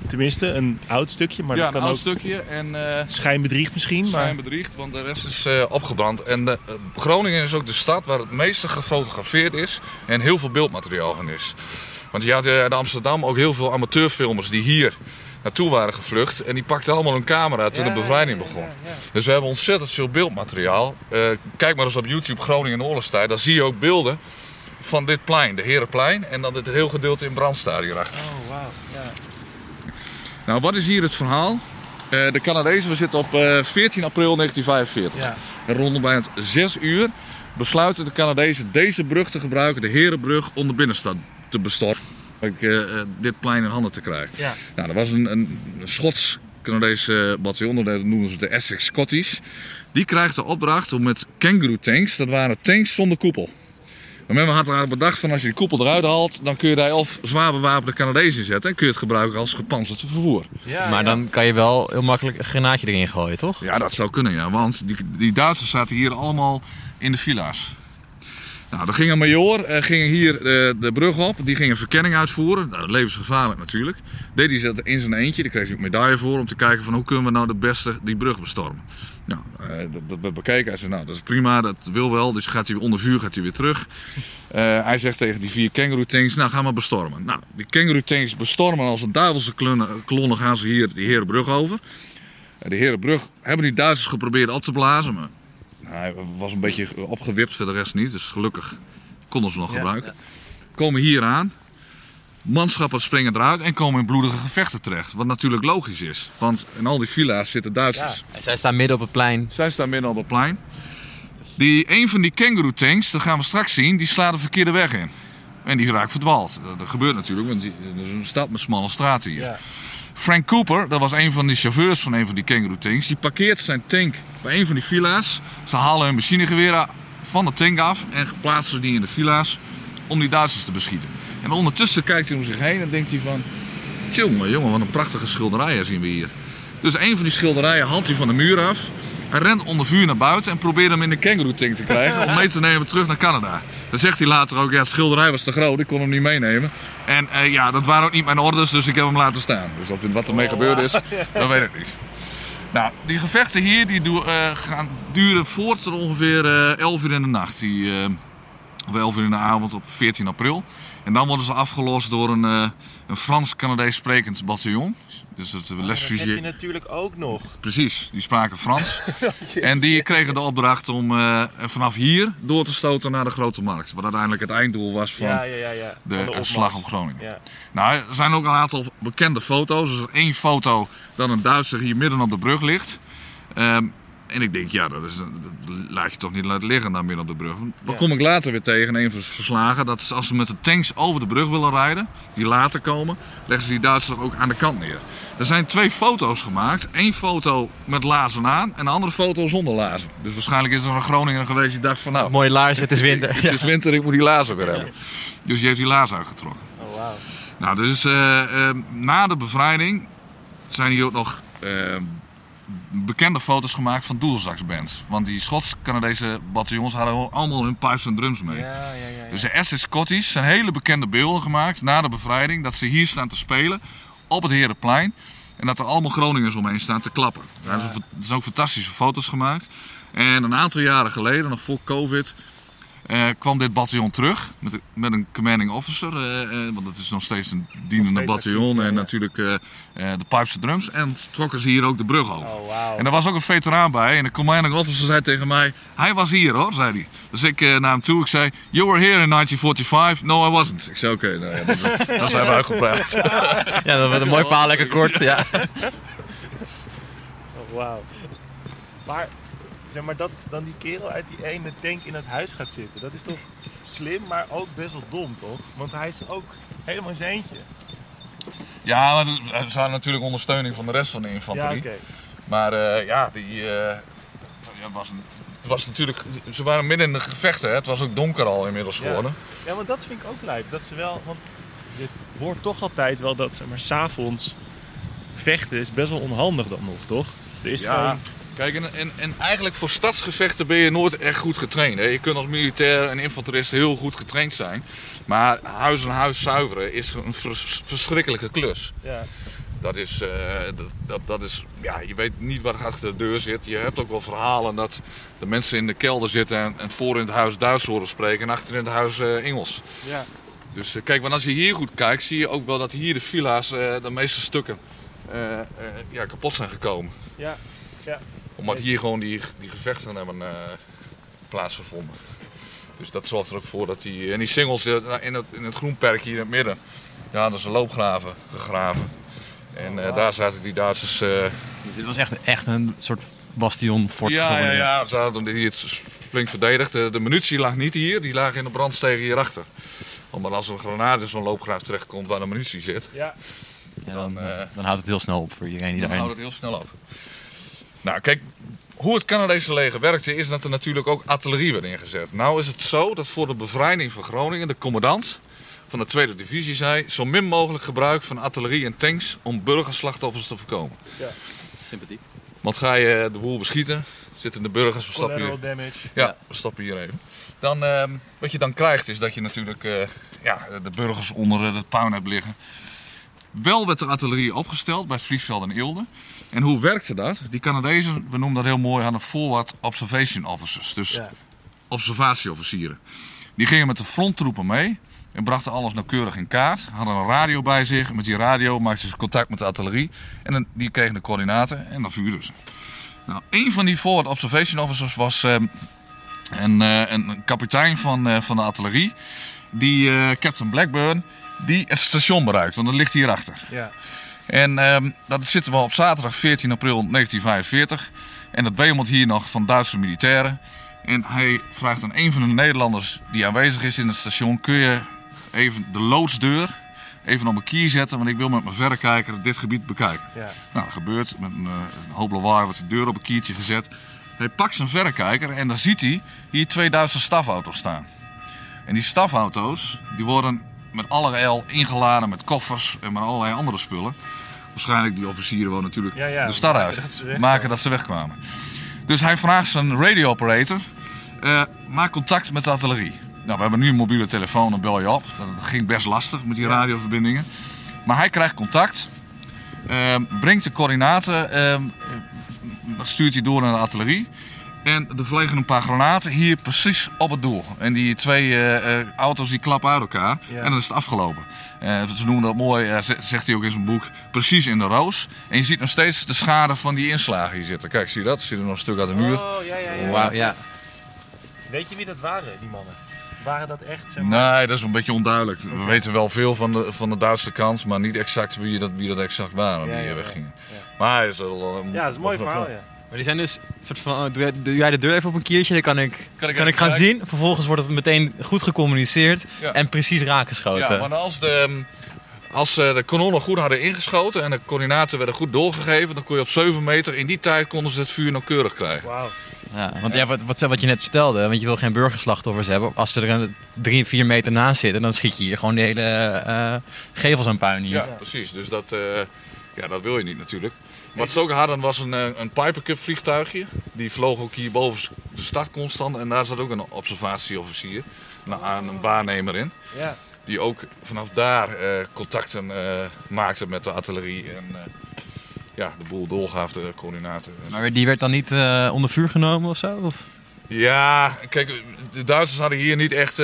Tenminste, een oud stukje, maar ja, dat een kan oud ook stukje en... eh, schijnbedriegt misschien. Maar... zijn bedriegt, want de rest is eh, opgebrand. En de, eh, Groningen is ook de stad waar het meeste gefotografeerd is en heel veel beeldmateriaal van is. Want je had in Amsterdam ook heel veel amateurfilmers die hier naartoe waren gevlucht. En die pakten allemaal hun camera toen Ja, de bevrijding begon. ja, ja. Dus we hebben ontzettend veel beeldmateriaal. Eh, kijk maar eens op YouTube Groningen in de oorlogstijd. Dan zie je ook beelden van dit plein, de Herenplein. En dan het heel gedeelte in brand staat hierachter. Oh, wauw. Ja. Nou, wat is hier het verhaal? Eh, de Canadezen, we zitten op eh, 14 april 1945. Ja. En rondom bij het 6 uur besluiten de Canadezen deze brug te gebruiken, de Herenbrug, om de binnenstad te bestormen. Ik, eh, eh, dit plein in handen te krijgen. Ja. Nou, er was een, een Schots Canadese bataljon, dat noemen ze de Essex Scotties. Die krijgt de opdracht om met kangaroo tanks, dat waren tanks zonder koepel. Maar men had er bedacht van als je die koepel eruit haalt, dan kun je daar elf zwaar bewapende Canadezen zetten en kun je het gebruiken als gepantserd vervoer. Ja, Maar ja. dan kan je wel heel makkelijk een granaatje erin gooien, toch? Ja, dat zou kunnen, ja. Want die, die Duitsers zaten hier allemaal in de villa's. Nou, er ging een major, eh, ging hier eh, de brug op. Die ging een verkenning uitvoeren. Nou, levensgevaarlijk natuurlijk. Deed hij dat in zijn eentje. Daar kreeg hij ook medaille voor om te kijken van hoe kunnen we nou de beste die brug bestormen. Nou, eh, dat, dat werd bekeken. Hij zei, nou, dat is prima, dat wil wel. Dus gaat hij onder vuur, gaat hij weer terug. Hij zegt tegen die vier kangaroo tanks, nou, ga maar bestormen. Nou, die kangaroo tanks bestormen als een duivelse klonne, klonne gaan ze hier die Herenbrug over. De Herenbrug hebben die Duitsers geprobeerd op te blazen, maar nou, hij was een beetje opgewipt, voor de rest niet. Dus gelukkig konden ze nog gebruiken. Komen hier aan. Manschappen springen eruit en komen in bloedige gevechten terecht. Wat natuurlijk logisch is. Want in al die villa's zitten Duitsers. En zij staan midden op het plein. Zij staan midden op het plein. Die, een van die kangaroo tanks, dat gaan we straks zien, die slaat de verkeerde weg in. En die raakt verdwaald. Dat, dat gebeurt natuurlijk, want die, het is een stad met smalle straten hier. Frank Cooper, dat was een van de chauffeurs van een van die kangaroo tanks. Die parkeert zijn tank bij een van die villa's. Ze halen hun machinegeweren van de tank af en plaatsen die in de villa's om die Duitsers te beschieten. En ondertussen kijkt hij om zich heen en denkt hij van... Jongen, jongen, wat een prachtige schilderijen zien we hier. Dus een van die schilderijen haalt hij van de muur af. Hij rent onder vuur naar buiten en probeert hem in de kangaroo tank te krijgen om mee te nemen terug naar Canada. Dan zegt hij later ook, ja, het schilderij was te groot, ik kon hem niet meenemen. En eh, ja, dat waren ook niet mijn orders, dus ik heb hem laten staan. Dus wat, wat ermee gebeurd is, dat weet ik niet. Nou, die gevechten hier die eh, gaan duren voort tot ongeveer eh 11 uur in de nacht. Die, of 11 uur in de avond op 14 april. En dan worden ze afgelost door een, een Frans-Canadees sprekend bataljon. Dus Dat heb lesfusie. je natuurlijk ook nog. Precies, die spraken Frans. en die kregen de opdracht om eh, vanaf hier door te stoten naar de Grote Markt. Wat uiteindelijk het einddoel was van Ja, ja, ja. ja. de, Van slag om Groningen. Ja. Nou, er zijn ook een aantal bekende foto's. Er is één foto dat een Duitser hier midden op de brug ligt. Ehm, en ik denk, ja, dat, is, dat laat je toch niet laten liggen daar midden op de brug. Dan Ja. kom ik later weer tegen in een van de verslagen. Dat is als ze met de tanks over de brug willen rijden, die later komen, leggen ze die Duitsers ook aan de kant neer. Er zijn twee foto's gemaakt. Eén foto met lazen aan en een andere foto zonder lazen. Dus waarschijnlijk is er een Groninger geweest die dacht van nou, Mooie laars, het is winter. het is winter, ik moet die lazen weer hebben. Dus die heeft die lazen uitgetrokken. Oh, wauw. Nou, dus eh, eh, na de bevrijding zijn hier ook nog eh, bekende foto's gemaakt van doedelzaksbands. Want die Schots-Canadese bataljons hadden allemaal hun pipes en drums mee. Ja, ja, ja. Dus de Essex Scotties zijn hele bekende beelden gemaakt na de bevrijding. Dat ze hier staan te spelen op het Herenplein. En dat er allemaal Groningers omheen staan te klappen. Daar zijn ook fantastische foto's gemaakt. En een aantal jaren geleden, nog voor COVID, eh, kwam dit bataljon terug met, met een commanding officer. eh, eh, want het is nog steeds een dienende bataljon. en ja. natuurlijk eh, eh, de pipes en drums. En trokken ze hier ook de brug over. Oh. En er was ook een veteraan bij. En de commanding officer zei tegen mij... Hij was hier hoor, zei hij. Dus ik eh, naar hem toe. Ik zei... You were here in 1945. No, I wasn't. Ik zei oké. nou ja, dat, dat zijn we uitgepraat. Ja, dat wordt een mooi verhaal, lekker kort. Ja. Oh, wauw. Maar, zeg maar, dat dan die kerel uit die ene tank in het huis gaat zitten. Dat is toch slim, maar ook best wel dom, toch? Want hij is ook helemaal in zijn eentje. Ja, maar er zijn natuurlijk ondersteuning van de rest van de Ja, infanterie. oké. Maar eh, ja, die... ja, was was natuurlijk... Ze waren midden in de gevechten. Hè. Het was ook donker al inmiddels Ja. geworden. Ja, want dat vind ik ook lijp. Dat ze wel, want je hoort toch altijd wel dat, zeg maar, s'avonds vechten is best wel onhandig dan nog, toch? Er is Ja. gewoon Kijk, en, en, en eigenlijk voor stadsgevechten ben je nooit echt goed getraind. Hè? Je kunt als militair en infanterist heel goed getraind zijn. Maar huis en huis zuiveren is een vers- verschrikkelijke klus. Ja. Dat is, eh, dat, dat, dat is, ja, je weet niet wat er achter de deur zit. Je hebt ook wel verhalen dat de mensen in de kelder zitten en, en voor in het huis Duits horen spreken en achter in het huis eh, Engels. Ja. Dus eh, kijk, want als je hier goed kijkt, zie je ook wel dat hier de villa's, de meeste stukken, ja, kapot zijn gekomen. Ja. Ja. Omdat hier gewoon die, die gevechten hebben eh, plaatsgevonden. Dus dat zorgt er ook voor dat die... En die singles eh, in het, in het groenperk hier in het midden, daar hadden ze loopgraven gegraven. En eh, daar zaten die Duitsers... Dus dit was echt, echt een soort bastion fort ja, ja, ja, ze hadden hier het flink verdedigd. De, de munitie lag niet hier, die lag in de brandstegen hierachter. Omdat als er een granaat in zo'n loopgraaf terechtkomt waar de munitie zit, Ja. Ja, dan, Dan, dan houdt het heel snel op voor iedereen die dan houdt het heel snel op. Nou, kijk, hoe het Canadese leger werkte, is dat er natuurlijk ook artillerie werd ingezet. Nou is het zo dat voor de bevrijding van Groningen de commandant van de tweede divisie zei... zo min mogelijk gebruik van artillerie en tanks om burgerslachtoffers te voorkomen. Sympathiek. Want ga je de boel beschieten, zitten de burgers, we stappen hier... Damage. Ja, we stappen hier even. Dan, ehm, wat je dan krijgt is dat je natuurlijk eh, ja, de burgers onder het puin hebt liggen. Wel werd de artillerie opgesteld bij het en Eelde. En hoe werkte dat? Die Canadezen, we noemen dat heel mooi, hadden forward observation officers. Dus Ja. observatieofficieren. Die gingen met de fronttroepen mee en brachten alles nauwkeurig in kaart. Hadden een radio bij zich. Met die radio maakten ze contact met de artillerie. En dan, die kregen de coördinaten en dan vuurden ze. Nou, een van die forward observation officers was ehm, een, eh, een, een kapitein van, eh, van de artillerie. Die, eh, Captain Blackburn, die het station bereikt. Want dat ligt hierachter. Ja. En ehm, dat zitten we op zaterdag 14 april 1945. En dat wemelt hier nog van Duitse militairen. En hij vraagt aan een van de Nederlanders die aanwezig is in het station: kun je even de loodsdeur even op een kier zetten? Want ik wil met mijn verrekijker dit gebied bekijken. Ja. Nou, dat gebeurt. Met een, eh, een hoop lawaai wordt de deur op een kiertje gezet. Hij pakt zijn verrekijker en dan ziet hij hier twee Duitse stafauto's staan. En die stafauto's die worden met allerijl ingeladen met koffers en met allerlei andere spullen. Waarschijnlijk die officieren wel natuurlijk Ja, ja, de stad uit. maken dat ze wegkwamen. maken dat ze wegkwamen. Dus hij vraagt zijn radio operator, eh, maak contact met de artillerie. Nou, we hebben nu een mobiele telefoon, dan bel je op. Dat ging best lastig met die radioverbindingen. Maar hij krijgt contact, eh, brengt de coördinaten, eh, stuurt hij door naar de artillerie. En er vliegen een paar granaten hier precies op het doel. En die twee eh, eh, auto's die klappen uit elkaar. Ja. En dan is het afgelopen. Eh, ze noemen dat mooi, zegt hij ook in zijn boek, precies in de roos. En je ziet nog steeds de schade van die inslagen hier zitten. Kijk, zie je dat? Zie je er nog een stuk uit de muur? Oh, ja, ja, ja. Ja. Weet je wie dat waren, die mannen? Waren dat echt, zeg maar... Nee, dat is een beetje onduidelijk. We weten wel veel van de, van de Duitse kant, maar niet exact wie dat, wie dat exact waren Ja, die ja, hier ja. weggingen. Ja. Maar hij is wel... Ja, dat is een mooi verhaal, ja. Maar die zijn dus een soort van, oh, doe, jij, doe jij de deur even op een kiertje, dan kan ik, Kan kan ik gaan zien. Vervolgens wordt het meteen goed gecommuniceerd Ja. en precies raakgeschoten. Ja, maar als de, als eh, de kanonnen goed hadden ingeschoten en de coördinaten werden goed doorgegeven, dan kon je op 7 meter, in die tijd konden ze het vuur nauwkeurig krijgen. Wauw. Ja, want ja, wat, wat, wat je net vertelde, want je wil geen burgerslachtoffers hebben. Als ze er een drie, vier meter naast zitten, dan schiet je hier gewoon de hele eh, gevels aan puin hier. Ja, precies. Dus dat, eh, ja, dat wil je niet natuurlijk. Wat ze ook hadden was een, eh, een Piper Cup vliegtuigje. Die vloog ook hier boven de stad constant. En daar zat ook een observatieofficier, een, een waarnemer in. Ja. Die ook vanaf daar eh, contacten eh, maakte met de artillerie. En eh, ja, de boel doorgaf, de coördinaten. Maar die werd dan niet eh, onder vuur genomen of zo? Of? Ja, kijk, de Duitsers hadden hier niet echt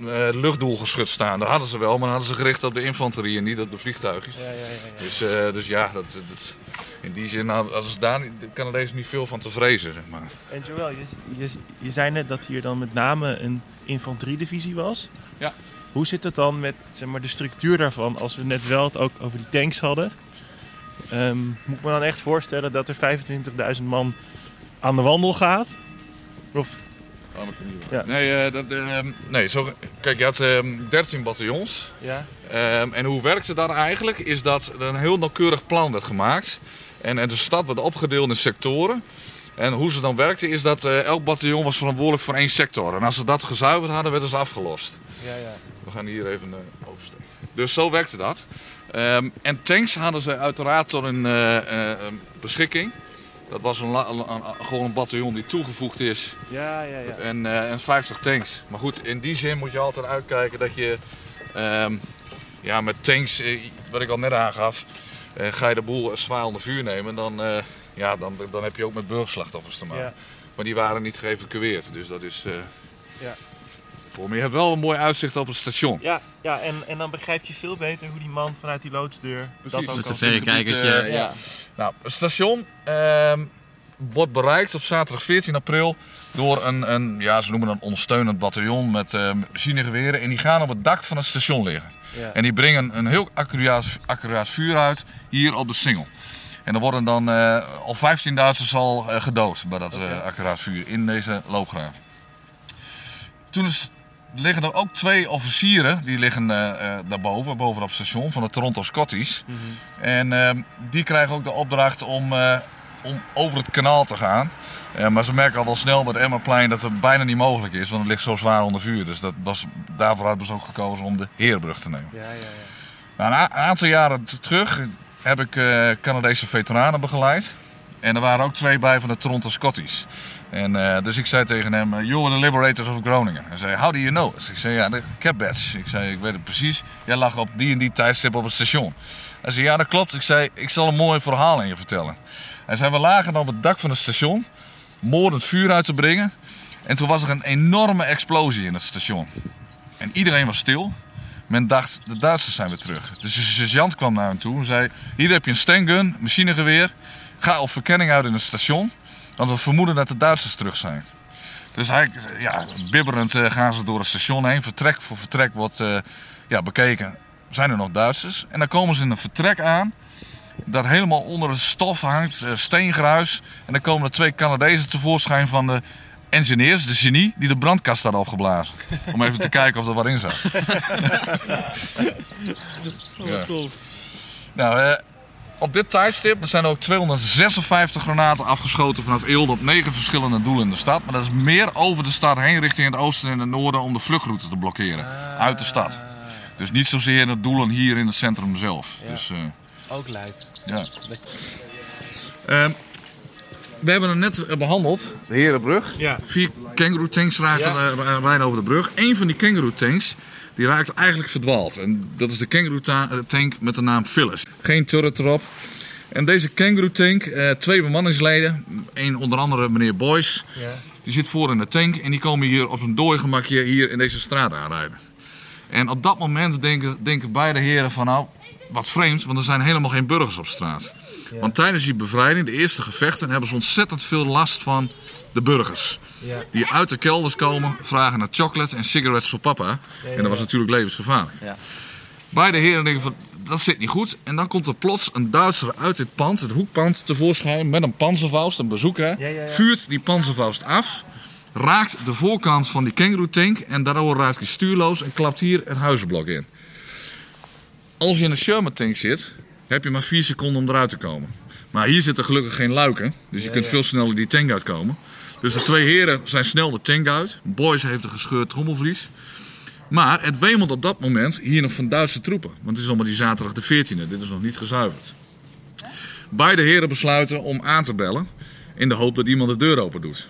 eh eh, luchtdoelgeschut staan. Dat hadden ze wel, maar dan hadden ze gericht op de infanterie en niet op de vliegtuigjes. Ja, ja, ja, ja. Dus, eh, dus ja, dat, dat, in die zin ze daar niet- de Canadezen niet veel van te vrezen. Zeg maar. En Joël, je, je, je zei net dat hier dan met name een infanteriedivisie was. Ja. Hoe zit het dan met zeg maar, de structuur daarvan, als we net wel het ook over die tanks hadden? Ehm, moet ik me dan echt voorstellen dat er 25.000 man aan de wandel gaat? Of, Ja. Nee, eh, dat, eh, nee zo, kijk, je had eh, 13 bataljons. ja? Ehm, en hoe werkte dat eigenlijk? Is dat er een heel nauwkeurig plan werd gemaakt. En, en de stad werd opgedeeld in sectoren. En hoe ze dan werkte is dat eh, elk bataljon was verantwoordelijk voor één sector. En als ze dat gezuiverd hadden, werden ze afgelost. Ja, ja. We gaan hier even uh, oversteken. Dus zo werkte dat. Ehm, en tanks hadden ze uiteraard tot hun eh, eh, beschikking. Dat was een, een- een- gewoon een bataljon die toegevoegd is Ja, ja, ja. en, eh, en 50 tanks. Maar goed, in die zin moet je altijd uitkijken dat je ehm, ja, met tanks, eh, wat ik al net aangaf, eh, ga je de boel zwaar onder vuur nemen, dan, ja, dan, dan heb je ook met burgerslachtoffers te maken. Ja. Maar die waren niet geëvacueerd, dus dat is... Ja. Me. Je hebt wel een mooi uitzicht op het station. Ja, ja en, en dan begrijp je veel beter hoe die man vanuit die loodsdeur Precies. dat ook Met kan zijn verrekijkertje. Eh, ja. Nou, het station ehm, wordt bereikt op zaterdag 14 april door een, een ja, ze noemen een ondersteunend bataljon met eh machinegeweren. En die gaan op het dak van het station liggen. Ja. En die brengen een heel accuraat, accuraat vuur uit hier op de singel. En er worden dan eh, al 15 Duitsers al eh, gedood bij dat eh, accuraat vuur in deze loopgraaf. Toen is, liggen er ook twee officieren, die liggen eh, eh, daarboven, boven op het station van de Toronto Scotties. En ehm, die krijgen ook de opdracht om, eh, om over het kanaal te gaan. Maar ze merken al wel snel met Emmerplein dat het bijna niet mogelijk is, want het ligt zo zwaar onder vuur. Dus dat was, daarvoor hebben ze ook gekozen om de Heerbrug te nemen. Ja, ja, ja. Nou, een aantal jaren terug heb ik Canadese veteranen begeleid. En er waren ook twee bij van de Toronto Scotties. En, eh, dus ik zei tegen hem, eh, you were the liberators of Groningen. Hij zei, how do you know? Ik zei, ja, de cap badge. Ik zei, ik weet het precies. Jij lag op die en die tijdstip op het station. Hij zei, ja, dat klopt. Ik zei, ik zal een mooi verhaal aan je vertellen. Hij zei, we lagen op het dak van het station, moordend vuur uit te brengen. En toen was er een enorme explosie in het station. En iedereen was stil. Men dacht, de Duitsers zijn weer terug. Dus de sergeant kwam naar hem toe en zei... Hier heb je een stengun, machinegeweer. Ga op verkenning uit in het station. Want we vermoeden dat de Duitsers terug zijn. Dus hij, ja, bibberend eh, gaan ze door het station heen. Vertrek voor vertrek wordt eh, ja, bekeken. Zijn er nog Duitsers? En dan komen ze in een vertrek aan. Dat helemaal onder het stof hangt, eh, steengruis. En dan komen er twee Canadezen tevoorschijn van de engineers, de genie, die de brandkast hadden opgeblazen. Om even te kijken of er wat in zat. Ja. Nou, eh, op dit tijdstip er zijn er ook 256 granaten afgeschoten vanaf Eelde op negen verschillende doelen in de stad. Maar dat is meer over de stad heen richting het oosten en het noorden om de vluchtroute te blokkeren uit de stad. Dus niet zozeer de doelen hier in het centrum zelf. Dus, eh, Ook luid. ja. Ehm, we hebben het net eh, behandeld, de Herenbrug. Ja. Vier kangaroo tanks raakten, Ja. rijden over de brug. Eén van die kangaroo tanks die raakt eigenlijk verdwaald. En dat is de kangaroo eh, tank met de naam Phyllis. Geen turret erop. En deze kangaroo tank, eh, twee bemanningsleden, Eén onder andere meneer Boyce, Ja. die zit voor in de tank en die komen hier op een dooigemakje hier in deze straat aanrijden. En op dat moment denken, denken beide heren van nou, wat vreemd, want er zijn helemaal geen burgers op straat. Want tijdens die bevrijding, de eerste gevechten, hebben ze ontzettend veel last van de burgers. Ja. Die uit de kelders komen, vragen naar chocolate en cigarettes voor papa. En dat was natuurlijk levensgevaarlijk. Ja. Beide heren denken van, dat zit niet goed. En dan komt er plots een Duitser uit dit pand, het hoekpand, tevoorschijn met een panzerfaust, een bezoeker. Vuurt die panzerfaust af, raakt de voorkant van die kangaroo tank en daardoor raakt hij stuurloos en klapt hier het huizenblok in. Als je in een Sherman tank zit, heb je maar vier seconden om eruit te komen. Maar hier zitten gelukkig geen luiken, dus je kunt veel sneller die tank uitkomen. Dus de twee heren zijn snel de tank uit. Boys heeft een gescheurd trommelvlies. Maar het wemelt op dat moment hier nog van Duitse troepen. Want het is allemaal die zaterdag de 14e. Dit is nog niet gezuiverd. Beide heren besluiten om aan te bellen. In de hoop dat iemand de deur open doet.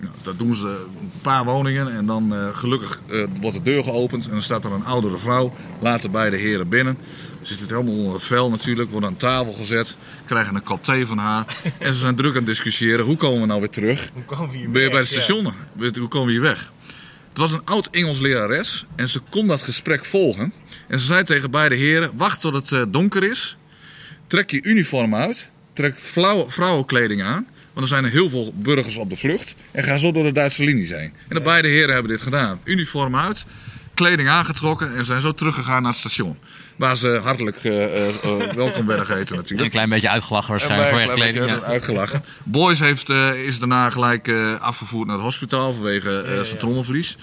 Nou, dat doen ze een paar woningen. En dan eh, gelukkig eh, wordt de deur geopend. En dan staat er een oudere vrouw. Laten beide heren binnen. Zit het helemaal onder het vel natuurlijk. Wordt aan tafel gezet. Krijgen een kop thee van haar. En ze zijn druk aan het discussiëren. Hoe komen we nou weer terug? Hoe komen we hier Ben je bij de stationen? Weet je, Hoe komen we hier weg? Het was een oud Engels lerares en ze kon dat gesprek volgen. En ze zei tegen beide heren: Wacht tot het eh, donker is. Trek je uniform uit. Trek vrouwenkleding aan. Want er zijn er heel veel burgers op de vlucht. En ga zo door de Duitse linies heen. En de beide heren hebben dit gedaan. Uniform uit, kleding aangetrokken en zijn zo teruggegaan naar het station. Waar ze hartelijk eh, eh, eh, welkom werden geheten En natuurlijk. een klein beetje uitgelachen En waarschijnlijk voor je kleding. Ja. uitgelachen. Boys heeft, is daarna gelijk afgevoerd naar het hospitaal vanwege eh, zijn trommelverlies.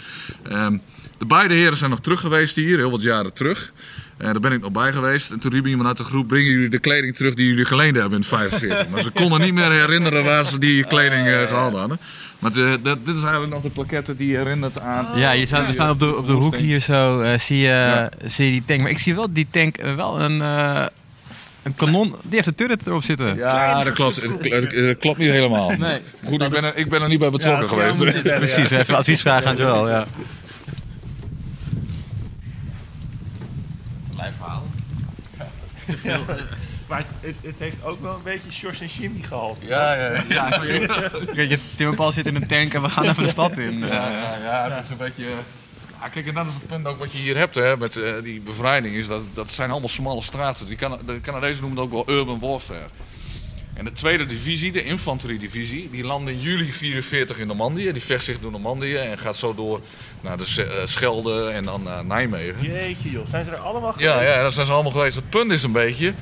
Ehm, de beide heren zijn nog terug geweest hier, heel wat jaren terug. Eh, daar ben ik nog bij geweest. En toen riep iemand uit de groep: brengen jullie de kleding terug die jullie geleend hebben in 45. maar ze konden niet meer herinneren waar ze die kleding eh, gehaald hadden. Maar de- dit is eigenlijk nog de plaquette die herinnert aan. Ja, je staat, we staan op de, op de hoek hier zo, eh, zie, je, zie je die tank. Maar ik zie wel die tank wel een, eh, een kanon, die heeft een turret erop zitten. Ja, dat klopt. Het, klopt niet helemaal. Nee. Goed, ik ben, er, ik ben er niet bij betrokken Ja, geweest. Precies, even advies vragen aan Joel. Ja. Maar het, het, heeft ook wel een beetje Sjors en Jimmy gehaald. Ja, ja, ja. Kijk, je Timmerpal zit in een tank en we gaan even de stad in. Ja, ja, ja, het is een beetje... Ja, kijk, en dat is het punt ook wat je hier hebt hè, met eh, die bevrijding. Is dat, dat zijn allemaal smalle straten. Die Cana- de Canadezen noemen het ook wel urban warfare. En de tweede divisie, de infanteriedivisie, die landde in juli 44 in Normandië. Die vecht zich door Normandië en gaat zo door naar de eh, Schelde en dan naar Nijmegen. Jeetje joh, zijn ze er allemaal geweest? Ja, ja, dat zijn ze allemaal geweest. Het punt is een beetje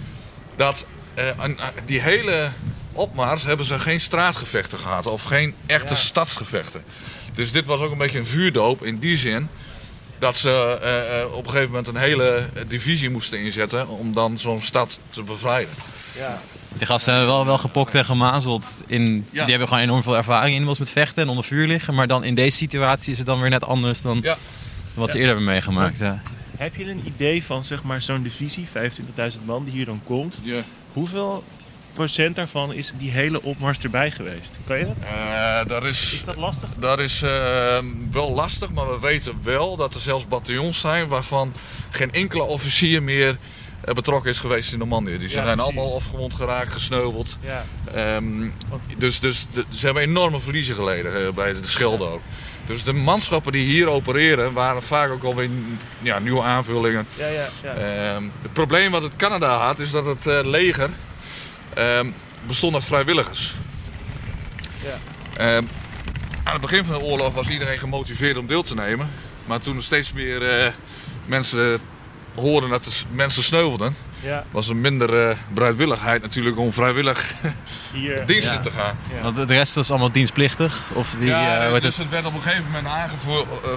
dat eh, aan die hele opmars hebben ze geen straatgevechten gehad of geen echte Ja. stadsgevechten. Dus dit was ook een beetje een vuurdoop in die zin dat ze eh, eh, op een gegeven moment een hele eh, divisie moesten inzetten om dan zo'n stad te bevrijden. Ja. Die gasten hebben wel, wel gepokt en gemazeld. In, Die hebben gewoon enorm veel ervaring inmiddels met vechten en onder vuur liggen. Maar dan in deze situatie is het dan weer net anders dan Ja. wat ze eerder hebben meegemaakt. Ja. Heb je een idee van zeg maar zo'n divisie, 25.000 man die hier dan komt? Ja. Hoeveel procent daarvan is die hele opmars erbij geweest? Kan je dat? Eh, daar is, Is dat lastig? Dat is eh, wel lastig, maar we weten wel dat er zelfs bataljons zijn waarvan geen enkele officier meer betrokken is geweest in Normandië. Die zijn precies. allemaal afgewond geraakt, gesneuveld. Ja. Ehm, dus dus de- ze hebben enorme verliezen geleden eh, bij de Schelde ook. Dus de manschappen die hier opereren waren vaak ook alweer ja, nieuwe aanvullingen. Ja, ja, ja. Ehm, het probleem wat het Canada had is dat het eh, leger ehm, bestond uit vrijwilligers. Ja. Aan het begin van de oorlog was iedereen gemotiveerd om deel te nemen. Maar toen er steeds meer eh, mensen hoorden dat s- mensen sneuvelden, ja. was er minder eh, bereidwilligheid natuurlijk om vrijwillig Hier. diensten Ja. te gaan. Ja. Want de rest was allemaal dienstplichtig. Of die, ja, eh, dus het? het werd op een gegeven moment aangevoerd. eh,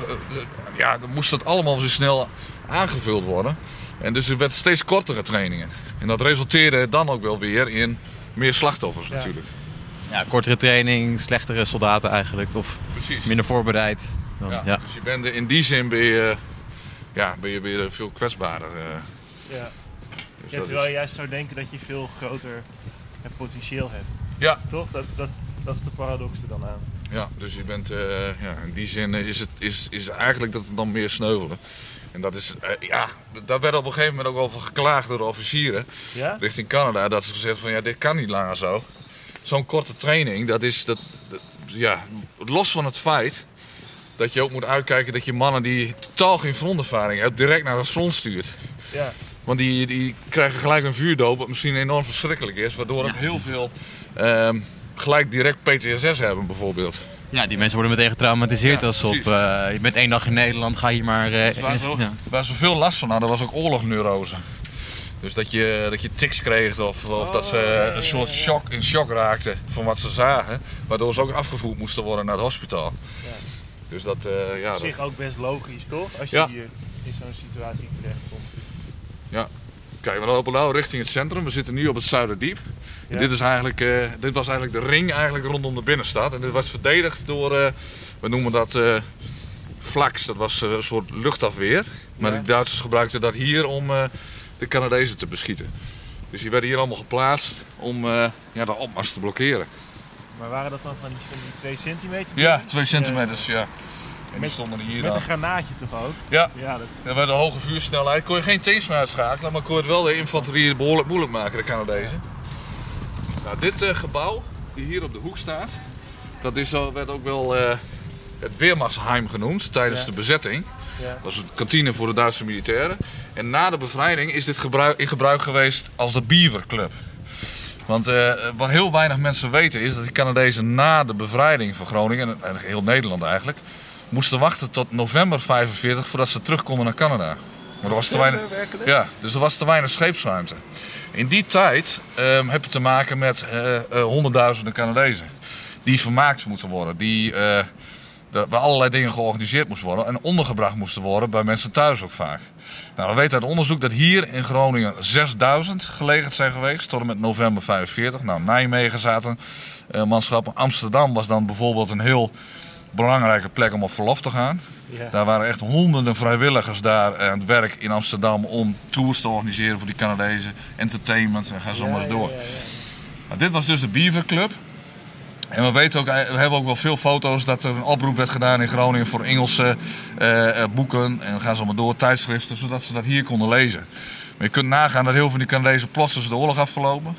ja, dan moest dat allemaal zo snel aangevuld worden. En dus er werd steeds kortere trainingen. En dat resulteerde dan ook wel weer in meer slachtoffers natuurlijk. ja, kortere training, slechtere soldaten eigenlijk. Of Precies. minder voorbereid. Dan, Ja, ja. Dus je bent er- in die zin ben je, ja, ben je, ben je veel kwetsbaarder. eh. Ja. Dus Ja, terwijl je juist zou denken dat je veel groter het potentieel hebt. ja, Toch? Dat, dat, dat is de paradox er dan aan. ja, dus je bent, eh, ja, in die zin is het is, is eigenlijk dat het dan meer sneuvelen. En dat is, eh, ja, daar werd op een gegeven moment ook over geklaagd door de officieren. Ja? richting Canada. Dat ze gezegd van ja, dit kan niet langer zo. Zo'n korte training, dat is dat, dat- ja, los van het feit dat je ook moet uitkijken dat je mannen die totaal geen frontervaring hebben, direct naar het front stuurt. Ja. Want die, die krijgen gelijk een vuurdoop, wat misschien enorm verschrikkelijk is, waardoor ook heel veel ehm, gelijk direct PTSS hebben bijvoorbeeld. ja, die mensen worden meteen getraumatiseerd Ja, als ze op... eh, je bent één dag in Nederland, ga je maar... eh, Dus waar, ze, ja. waar ze veel last van hadden, was ook oorlogsneurose. Dus dat je, dat je tics kreeg of, of dat ze een soort shock, in shock raakten van wat ze zagen. Waardoor ze ook afgevoerd moesten worden naar het hospitaal. Dus dat, eh, ja, Op zich dat, ook best logisch, toch? Als je Ja. hier in zo'n situatie terechtkomt. ja. Kijk, we lopen nou richting het centrum. We zitten nu op het Zuiderdiep. Ja. Dit, is eigenlijk, eh, dit was eigenlijk de ring eigenlijk rondom de binnenstad. En dit was verdedigd door, eh, we noemen dat Flax. Dat was een soort luchtafweer. Maar Ja. de Duitsers gebruikten dat hier om de Canadezen te beschieten. Dus die werden hier allemaal geplaatst om ja, de opmars te blokkeren. Maar waren dat dan van die, van die twee centimeter? Ja, dingen? twee centimeters, ja. En die stonden hier Met een dan. granaatje toch ook? Ja, Ja, dat... werd een hoge vuursnelheid. Kon je geen tanks meer uitschakelen, maar kon het wel de infanterie behoorlijk moeilijk maken, de Canadezen. Nou, dit eh, gebouw, die hier op de hoek staat, dat is, al- werd ook wel eh, het Weermachtsheim genoemd tijdens Ja. de bezetting. Ja. Dat was een kantine voor de Duitse militairen. En na de bevrijding is dit gebruik, in gebruik geweest als de Beaver Club. Want eh, wat heel weinig mensen weten is dat die Canadezen na de bevrijding van Groningen, en- heel Nederland eigenlijk, moesten wachten tot november 45 voordat ze terug konden naar Canada. Maar er was te weinig, ja, dus er was te weinig scheepsruimte. In die tijd ehm, heb je te maken met eh, eh, honderdduizenden Canadezen. Die vermaakt moeten worden. Die, de- waar allerlei dingen georganiseerd moesten worden. En ondergebracht moesten worden bij mensen thuis ook vaak. Nou, we weten uit onderzoek dat hier in Groningen 6000 gelegerd zijn geweest. Tot en met november 45. Nou, Nijmegen zaten eh, manschappen. Amsterdam was dan bijvoorbeeld een heel belangrijke plek om op verlof te gaan. Ja. Daar waren echt honderden vrijwilligers daar aan het werk in Amsterdam om tours te organiseren voor die Canadezen. Entertainment en ga zo maar eens door. Maar dit was dus de Beaver Club. En we weten ook, we hebben ook wel veel foto's dat er een oproep werd gedaan in Groningen voor Engelse eh, eh, boeken. En gaan ze maar door, tijdschriften, zodat ze dat hier konden lezen. Maar je kunt nagaan dat heel veel van die Canadezen plots is de oorlog afgelopen.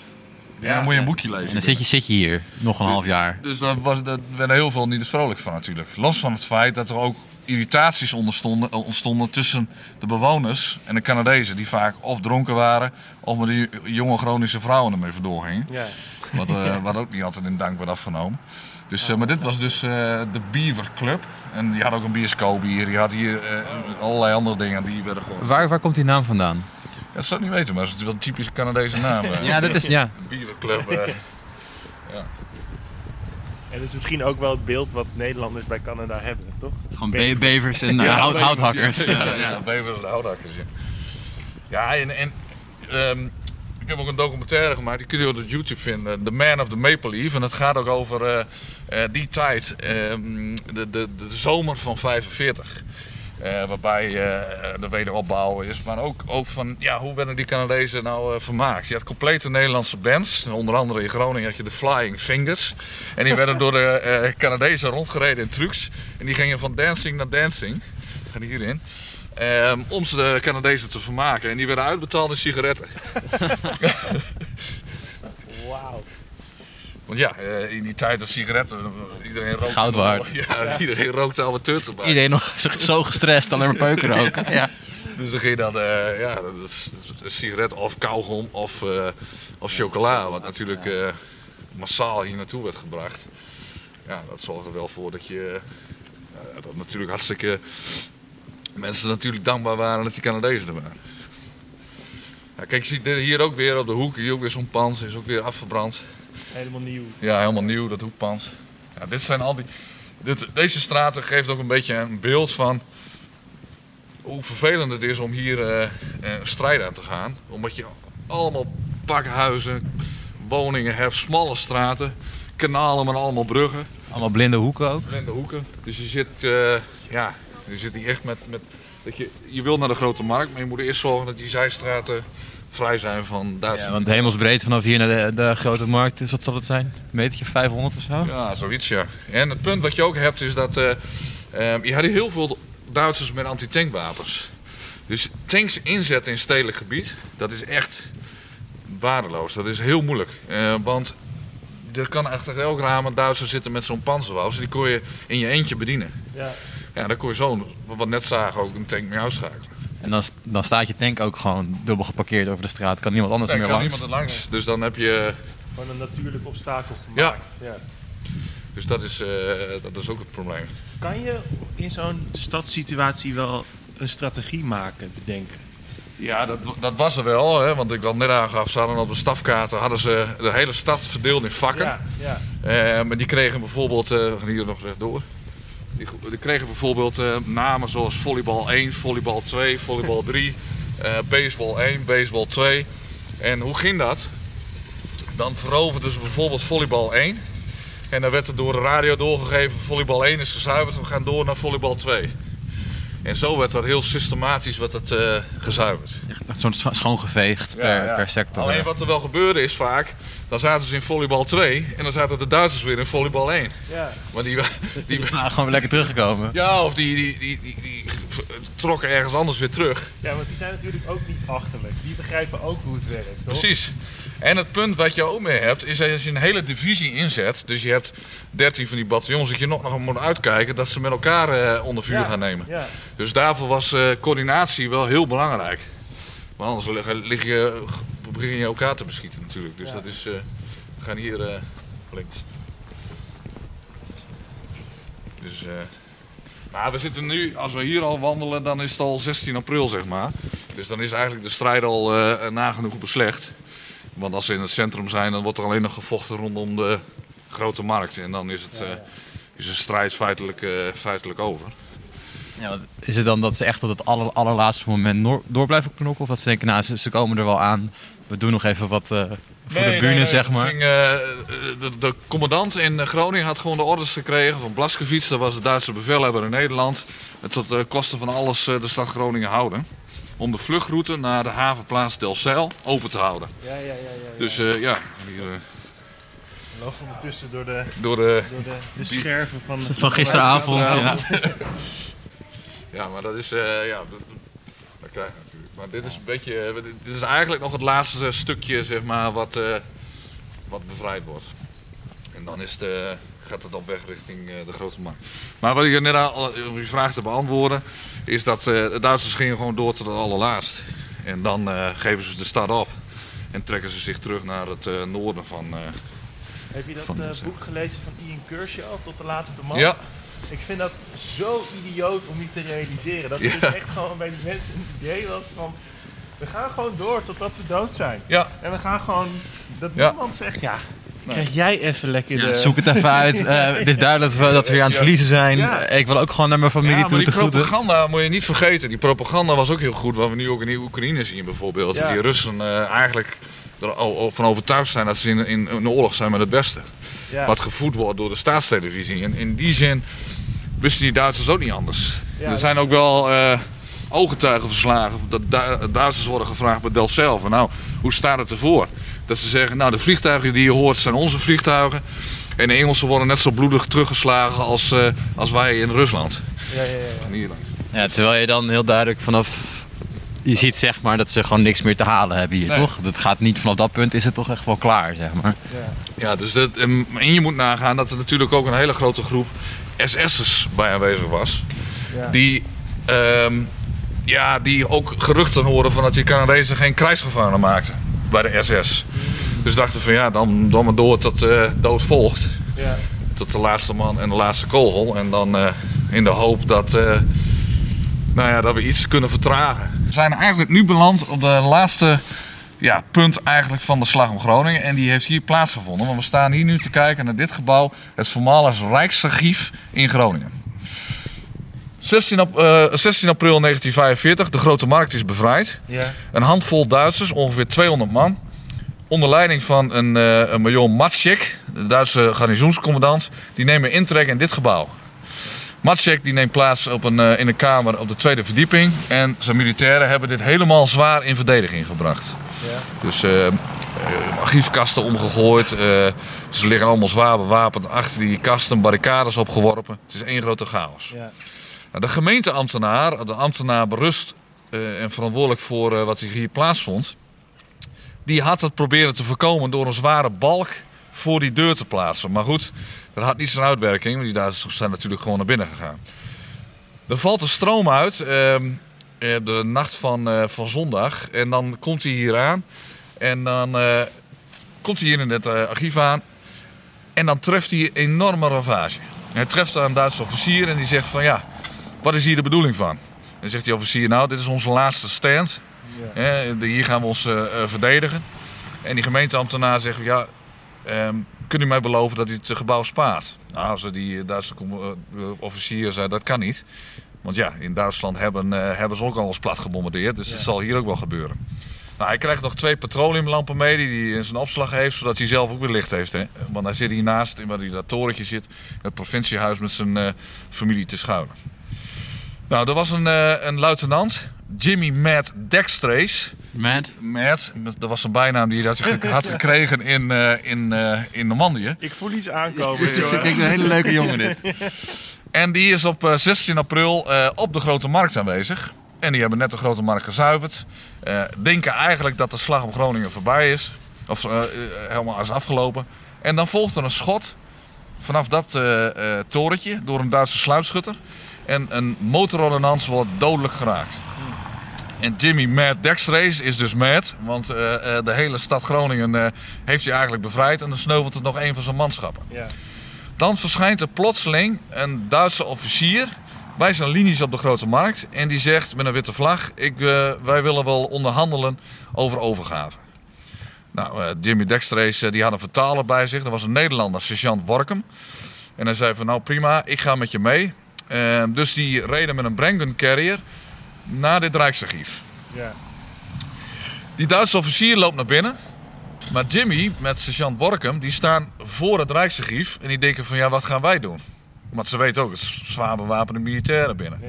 Ja, dan moet je een boekje lezen. En dan zit je, zit je hier nog een half jaar. Dus daar was, daar werden heel veel niet vrolijk van natuurlijk. Los van het feit dat er ook irritaties ontstonden, ontstonden tussen de bewoners en de Canadezen. Die vaak of dronken waren of met die jonge chronische vrouwen ermee vandoor gingen. Ja. Wat, eh, wat ook niet altijd in dank werd afgenomen. Dus, eh, maar dit was dus eh, de Beaver Club. En die had ook een bioscoop hier. Die had hier eh, allerlei andere dingen. Die werden gewoon... Waar, waar komt die naam vandaan? Ja, dat zou ik niet weten, maar het is wel een typische Canadese naam. Ja, dat is, ja. Beaver Club. eh. En het is misschien ook wel het beeld wat Nederlanders bij Canada hebben, toch? Gewoon be- bevers en hout, houthakkers. Ja, Ja, ja, bevers en houthakkers, ja. Ja, en, en ehm, ik heb ook een documentaire gemaakt, die kun je op YouTube vinden. The Man of the Maple Leaf. En dat gaat ook over eh, eh, die tijd, ehm, de, de, de zomer van 45. Eh, waarbij eh, de wederopbouw is. Maar ook, ook van, ja, hoe werden die Canadezen nou eh, vermaakt? Je had complete Nederlandse bands. Onder andere in Groningen had je de Flying Fingers. En die werden door de Canadezen rondgereden in trucks. En die gingen van dancing naar dancing. Die hierin. Ehm, om ze de Canadezen te vermaken. En die werden uitbetaald in sigaretten. Wauw. Want ja, eh, in die tijd was sigaretten. eh, Iedereen rookte. Goud waard. Ja, iedereen rookte turten bij. Iedereen nog zo gestrest, alleen maar peuken roken. Ja. Dus dan ging je dan, eh, ja, een sigaret of kauwgom of, eh, of chocola. Wat natuurlijk eh, massaal hier naartoe werd gebracht. Ja, dat zorgde er wel voor dat je... eh, dat natuurlijk hartstikke... Mensen natuurlijk dankbaar waren dat die Canadezen er waren. Ja, kijk, je ziet hier ook weer op de hoek. Hier ook weer zo'n pand. Is ook weer afgebrand. Helemaal nieuw. Ja, helemaal nieuw, dat hoekpand. Ja, dit zijn al die... Dit, deze straten geeft ook een beetje een beeld van hoe vervelend het is om hier eh, eh, een strijd aan te gaan. Omdat je allemaal pakhuizen, woningen hebt, smalle straten, kanalen met allemaal bruggen, Allemaal blinde hoeken ook. blinde hoeken. Dus je zit, eh, ja, je zit hier echt met... met dat je, je wil naar de grote markt, maar je moet eerst zorgen dat die zijstraten vrij zijn van Ja, Duitsland. want hemelsbreed vanaf hier naar de, de grote markt is, wat zal het zijn? Een metertje 500 of zo? Ja, zoiets ja. En het punt wat je ook hebt is dat eh, eh, je had heel veel Duitsers met antitankwapens. Dus tanks inzetten in stedelijk gebied, dat is echt waardeloos. Dat is heel moeilijk. Eh, want er kan achter elk raam een Duitser zitten met zo'n panzerwaus. Die kon je in je eentje bedienen. Ja. Ja, daar kon je zo, wat we net zagen, ook een tank mee uitschakelen. En dan, dan staat je tank ook gewoon dubbel geparkeerd over de straat. Kan niemand anders Daar meer kan langs. niemand er langs. Dus dan heb je... Gewoon een natuurlijk obstakel gemaakt. Ja. Dus dat is, eh, dat is ook het probleem. Kan je in zo'n stadssituatie wel een strategie maken, bedenken? Ja, dat, dat was er wel. Hè, want ik had net aangaf, ze hadden op de stafkaarten hadden ze de hele stad verdeeld in vakken. Ja, ja. Eh, maar die kregen bijvoorbeeld, eh, we gaan hier nog rechtdoor. Die, kregen bijvoorbeeld eh, namen zoals volleybal 1, volleybal 2, volleybal 3, eh, baseball 1, baseball 2. En hoe ging dat? Dan veroverden ze bijvoorbeeld volleybal 1. En dan werd er door de radio doorgegeven, volleybal 1 is gezuiverd, we gaan door naar volleybal 2. En zo werd dat heel systematisch werd dat, eh, gezuiverd. Echt zo'n scho- schoongeveegd Ja, per, ja. per sector. Alleen wat er wel gebeurde is vaak, dan zaten ze in volleybal 2 en dan zaten de Duitsers weer in volleybal 1. ja. Maar die, die, Ja, gewoon weer lekker teruggekomen. ja, of die, die, die, die, die trokken ergens anders weer terug. Ja, want die zijn natuurlijk ook niet achterlijk. Die begrijpen ook hoe het werkt, toch? Precies. En het punt wat je ook mee hebt, is dat als je een hele divisie inzet, dus je hebt 13 van die bataljons, dat je nog, nog moet uitkijken dat ze met elkaar eh, onder vuur Ja, gaan nemen. Ja. Dus daarvoor was eh, coördinatie wel heel belangrijk. Want anders lig, lig je, begin je elkaar te beschieten natuurlijk. Dus Ja. dat is, eh, we gaan hier links. Dus, eh, maar we zitten nu, als we hier al wandelen, dan is het al 16 april zeg maar. Dus dan is eigenlijk de strijd al nagenoeg beslecht. Want als ze in het centrum zijn, dan wordt er alleen nog gevochten rondom de grote markt. En dan is, het, eh, is de strijd feitelijk, eh, feitelijk over. Ja, is het dan dat ze echt tot het aller, allerlaatste moment door blijven knokken? Of dat ze denken, nou, ze, ze komen er wel aan. We doen nog even wat, eh, Voor de bühne, zeg maar. Ging, de, de commandant in Groningen had gewoon de orders gekregen van Blaskevits. Dat was de Duitse bevelhebber in Nederland. Het tot de kosten van alles de stad Groningen houden. Om de vluchtroute naar de havenplaats Delfzijl open te houden. Ja, ja, ja. ja, ja. Dus eh, ja, hier, eh, We lopen ondertussen door de, door de... door de, de scherven van... Van gisteravond. Ja. Ja, maar dat is... eh, ja, dat, dat krijg je natuurlijk. Maar dit is een beetje... eh, dit- is eigenlijk nog het laatste stukje, zeg maar, wat, eh, wat bevrijd wordt. En dan is het, eh, gaat het op weg richting eh, de grote markt. Maar wat ik net al om je vraag te beantwoorden, is dat eh, de Duitsers gingen gewoon door tot het allerlaatst. En dan eh, geven ze de stad op. En trekken ze zich terug naar het noorden van... Heb je dat Van de- boek gelezen van Ian Kershaw, Tot de Laatste Man? ja, Ik vind dat zo idioot om niet te realiseren. Dat Ja. dus echt gewoon bij die mensen een idee was van... We gaan gewoon door totdat we dood zijn. ja, En we gaan gewoon... Dat Ja. niemand zegt, ja, krijg jij even lekker Ja, de... zoek het even uit. Eh, het is duidelijk dat we, dat we weer aan het verliezen zijn. Ja. Ik wil ook gewoon naar mijn familie toe die te groeten. propaganda moet je niet vergeten. Die propaganda was ook heel goed, wat we nu ook in de Oekraïne zien bijvoorbeeld. Ja. Dat die Russen eh, eigenlijk er al- van overtuigd zijn dat ze in, in een oorlog zijn met het beste. Ja. Wat gevoed wordt door de staatstelevisie. En in die zin wisten die Duitsers ook niet anders. Ja. Er zijn ook wel eh ooggetuigenverslagen. Dat Du- Duitsers worden gevraagd bij Delfzijl. Van, nou, hoe staat het ervoor? Dat ze zeggen, nou de vliegtuigen die je hoort zijn onze vliegtuigen. En de Engelsen worden net zo bloedig teruggeslagen als, eh, als wij in Rusland. Ja, ja, ja. Ja, terwijl je dan heel duidelijk vanaf... Je ziet zeg maar dat ze gewoon niks meer te halen hebben hier, Nee. toch? Dat gaat niet vanaf dat punt, is het toch echt wel klaar, zeg maar. Ja, dus dat, en je moet nagaan dat er natuurlijk ook een hele grote groep SS'ers bij aanwezig was. Ja. Die, ehm, ja, die ook geruchten hoorden van dat die Canadezen geen krijgsgevangenen maakten bij de SS. Dus dachten van ja, dan, dan maar door tot eh, dood volgt. ja. Tot de laatste man en de laatste kogel. En dan eh, in de hoop dat, eh, nou ja, dat we iets kunnen vertragen. We zijn eigenlijk nu beland op de laatste ja, punt eigenlijk van de slag om Groningen. En die heeft hier plaatsgevonden. Want we staan hier nu te kijken naar dit gebouw. Het voormalig Rijksarchief in Groningen. 16, ap- eh, 16 april 1945. De Grote Markt is bevrijd. ja. Een handvol Duitsers, ongeveer 200 man. Onder leiding van een, eh een major Matschek, de Duitse garnizoenscommandant. Die nemen intrek in dit gebouw. Matschek die neemt plaats op een, eh, in een kamer op de tweede verdieping. En zijn militairen hebben dit helemaal zwaar in verdediging gebracht. Ja. Dus archiefkasten omgegooid. ze liggen allemaal zwaar bewapend achter die kasten. Barricades opgeworpen. Het is één grote chaos. ja. Nou, de gemeenteambtenaar, de ambtenaar berust eh, en verantwoordelijk voor eh, wat zich hier plaatsvond, die had het proberen te voorkomen door een zware balk voor die deur te plaatsen. Maar goed, dat had niet zijn uitwerking, want die Duitsers zijn natuurlijk gewoon naar binnen gegaan. Er valt de stroom uit ehm, eh, de nacht van, van zondag en dan komt hij hier aan en dan komt hij hier in het archief aan en dan treft hij een enorme ravage. Hij treft een Duitse officier en die zegt van ja, wat is hier de bedoeling van? Dan zegt die officier, nou, dit is onze laatste stand. Ja. Hier gaan we ons eh, eh, verdedigen. En die gemeenteambtenaar zegt, ja, ehm kunt u mij beloven dat u het gebouw spaart? Nou, als die Duitse eh, officier zei, dat kan niet. Want ja, in Duitsland hebben, hebben ze ook alles plat gebombardeerd. Dus dat zal hier ook wel gebeuren. Nou, hij krijgt nog twee petroleumlampen mee die hij in zijn opslag heeft, zodat hij zelf ook weer licht heeft. Hè? Want hij zit hiernaast, waar hij dat torentje zit, in het provinciehuis met zijn familie te schuilen. Nou, er was een, eh, een luitenant, Jimmy Matt Dextrace. Mad? Matt, dat was zijn bijnaam die hij had- had gekregen in, eh, in, eh, in Normandië. Ik voel iets aankomen, Dit is een hele leuke jongen dit. En die is op eh, 16 april eh, op de Grote Markt aanwezig. En die hebben net de Grote Markt gezuiverd. Eh, denken eigenlijk dat de slag om Groningen voorbij is. Of helemaal is afgelopen. En dan volgt er een schot vanaf dat eh, eh, torentje door een Duitse sluitschutter. En een motorordonnans wordt dodelijk geraakt. En Jimmy Mad Dextrace is dus mad. Want eh, eh, de hele stad Groningen eh, heeft hij eigenlijk bevrijd. En dan sneuvelt er nog een van zijn manschappen. Ja. Dan verschijnt er plotseling een Duitse officier bij zijn linies op de Grote Markt. En die zegt met een witte vlag, ik, wij willen wel onderhandelen over overgave. Nou, Jimmy Dextrace die had een vertaler bij zich. Dat was een Nederlander, sergeant Workum. En hij zei van nou prima, ik ga met je mee. Eh, dus die reden met een Brengen carrier naar dit Rijksarchief. Ja. Die Duitse officier loopt naar binnen. Maar Jimmy met sergeant Workum, die staan voor het Rijksarchief. En die denken van, ja, wat gaan wij doen? Want ze weten ook, het is zwaar bewapende militairen binnen.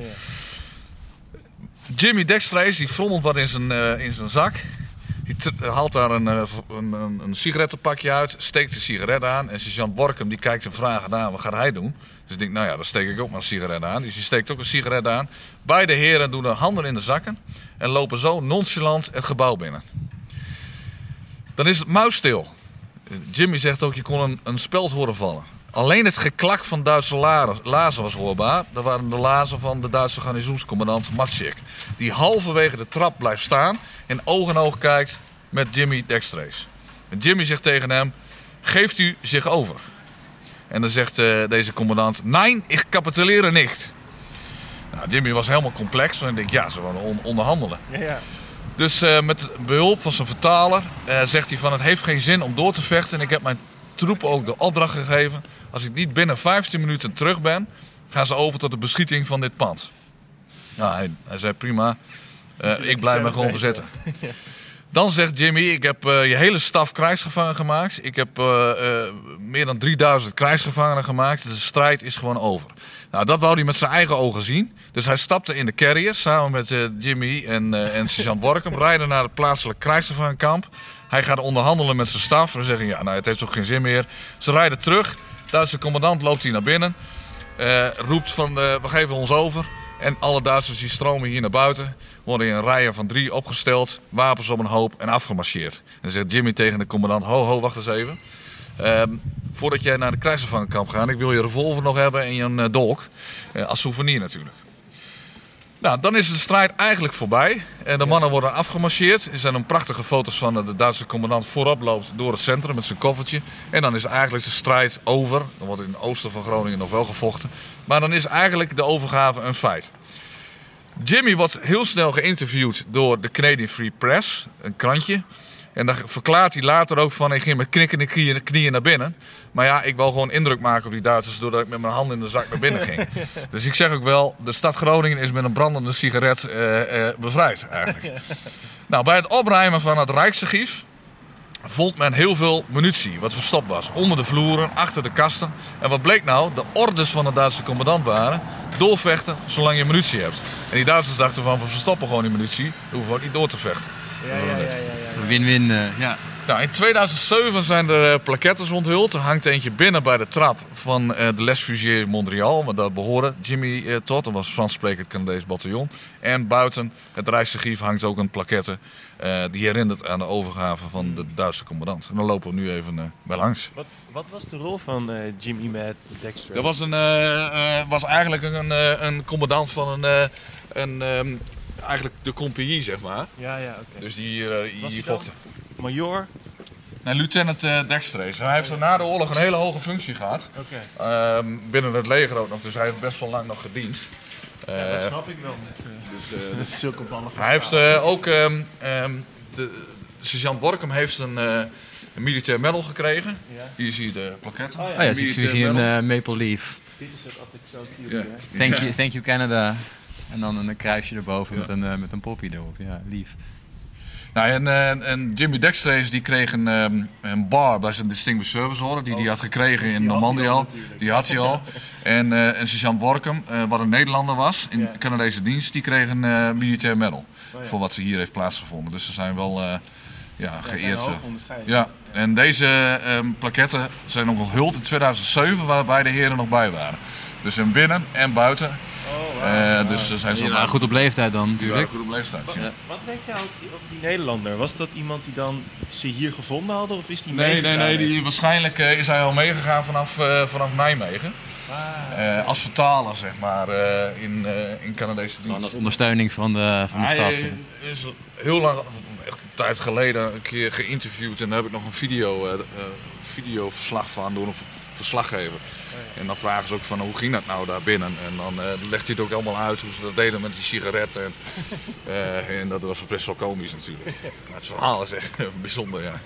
Jimmy Dextrace, die frommelt wat in zijn, eh, in zijn zak. Die haalt daar een, eh, een, een, een sigarettenpakje uit, steekt de sigaret aan. En sergeant Workum die kijkt hem vragen aan, wat gaat hij doen? Dus ik denk, nou ja, dan steek ik ook maar een sigaret aan. Dus die steekt ook een sigaret aan. Beide heren doen de handen in de zakken en lopen zo nonchalant het gebouw binnen. Dan is het muisstil. Jimmy zegt ook, je kon een, een speld horen vallen. Alleen het geklak van Duitse la- lazen was hoorbaar. Dat waren de lazen van de Duitse garnizoenscommandant Matschik. Die halverwege de trap blijft staan en oog in oog kijkt met Jimmy Dextrace. En Jimmy zegt tegen hem, geeft u zich over? En dan zegt eh, deze commandant, nein, ik capituleren niet. Nou, Jimmy was helemaal complex. En ik denk, ja, ze willen on- onderhandelen. Ja, ja. Dus eh, met behulp van zijn vertaler eh, zegt hij van het heeft geen zin om door te vechten. En ik heb mijn troepen ook de opdracht gegeven. Als ik niet binnen 15 minuten terug ben, gaan ze over tot de beschieting van dit pand. Nou, hij, hij zei prima, Eh, ik blijf me gewoon verzetten. Dan zegt Jimmy, ik heb eh, je hele staf krijgsgevangen gemaakt. Ik heb eh, meer dan 3000 krijgsgevangenen gemaakt. De strijd is gewoon over. Nou, dat wou hij met zijn eigen ogen zien. Dus hij stapte in de carrier samen met Jimmy en, en Sergeant Workum. Rijden naar het plaatselijk krijgsgevangenkamp. Hij gaat onderhandelen met zijn staf. En zeggen, ja, nou, het heeft toch geen zin meer. Ze rijden terug. Duitse commandant loopt hier naar binnen. Eh, roept van, eh, we geven ons over. En alle Duitsers die stromen hier naar buiten. Worden in rijen van drie opgesteld. Wapens op een hoop en afgemarcheerd. Dan zegt Jimmy tegen de commandant, ho, ho, wacht eens even. Ehm, voordat jij naar de krijgsgevangenkamp gaat, ik wil je revolver nog hebben en je een eh, dolk. Als souvenir natuurlijk. Nou, dan is de strijd eigenlijk voorbij. En de mannen worden afgemarcheerd. Er zijn een prachtige foto's van dat de Duitse commandant voorop loopt door het centrum met zijn koffertje. En dan is eigenlijk de strijd over. Dan wordt in het oosten van Groningen nog wel gevochten. Maar dan is eigenlijk de overgave een feit. Jimmy wordt heel snel geïnterviewd door de Canadian Free Press, een krantje. En dan verklaart hij later ook van, ik ging met knikkende knieën, knieën naar binnen. Maar ja, ik wil gewoon indruk maken op die Duitsers doordat ik met mijn hand in de zak naar binnen ging. dus ik zeg ook wel, de stad Groningen is met een brandende sigaret eh, eh, bevrijd eigenlijk. nou, bij het opruimen van het Rijksarchief vond men heel veel munitie, wat verstopt was. Onder de vloeren, achter de kasten. En wat bleek nou? De orders van de Duitse commandant waren... doorvechten zolang je munitie hebt. En die Duitsers dachten van, we verstoppen gewoon die munitie. We hoeven gewoon niet door te vechten. Ja, ja, ja. Win-win. eh, ja. Nou, in 2007 zijn er eh, plaquettes onthuld. Er hangt eentje binnen bij de trap van eh, de Les Fusiliers Montreal. Maar daar behoorde Jimmy eh, tot. Dat was Frans sprekend Canadees bataljon. En buiten het Rijksarchief hangt ook een plaquette. eh, die herinnert aan de overgave van de Duitse commandant. En daar lopen we nu even eh, bij langs. Wat, wat was de rol van eh, Jimmy met Dexter? Dat was, een, was eigenlijk een, eh, een commandant van een, eh, een ehm, eigenlijk de compagnie, zeg maar. Ja, ja, oké. Dus die hier, eh, vochten. Major? Nee, lieutenant uh. Hij heeft er na de oorlog een hele hoge functie gehad. Oké. Ehm, binnen het leger ook nog, dus hij heeft best wel lang nog gediend. Ja, Eh, dat snap ik wel. Met, eh, dus, eh, dus- zulke ballen hij heeft eh, ook, ehm, ehm, de, sergeant Borkum heeft een, eh, een militair medal gekregen. Ja. Hier zie je de plaquette. Oh ja. Oh ja, zie ik zie een eh, Maple Leaf. Dit is het altijd zo cute? Thank you, thank you Canada. En dan een kruisje erboven Ja. met, een, eh, met een poppy erop. Ja, lief. Nou, en, eh, en Jimmy Dextrace die kreeg een, ehm, een bar bij zijn Distinguished Service Order. Die hij had gekregen in Oh. Normandië al. Die had hij al. En, eh en sergeant Borkum, wat een Nederlander was in. Canadese dienst, die kreeg een eh, militair medal. Oh ja. Voor wat ze hier heeft plaatsgevonden. Dus ze zijn wel ja, Ja, geëerd. Ja, en deze ehm plaquetten zijn ook onthuld in 2007, waarbij de heren nog bij waren. Dus in binnen en buiten. Oh. Eh, dus er zijn zo Ja, goed op leeftijd dan natuurlijk. goed op leeftijd. ja. Wat weet jij over die, over die Nederlander? Was dat iemand die dan ze hier gevonden hadden of is die Nee, nee, meegegaan? nee. Die, waarschijnlijk eh, is hij al meegegaan vanaf, eh, vanaf Nijmegen. Ah. Eh, als vertaler, zeg maar, eh, in, eh, in Canadese Gewoon als dienst. ondersteuning van de, van de Hij staf. eh, is heel lang, echt een tijd geleden, een keer geïnterviewd. En daar heb ik nog een video, eh, eh, videoverslag van door een v- verslaggever. En dan vragen ze ook van hoe ging dat nou daar binnen? En dan eh, legt hij het ook allemaal uit hoe ze dat deden met die sigaretten. En, eh, en dat was best wel komisch natuurlijk. Maar het verhaal is echt bijzonder, ja.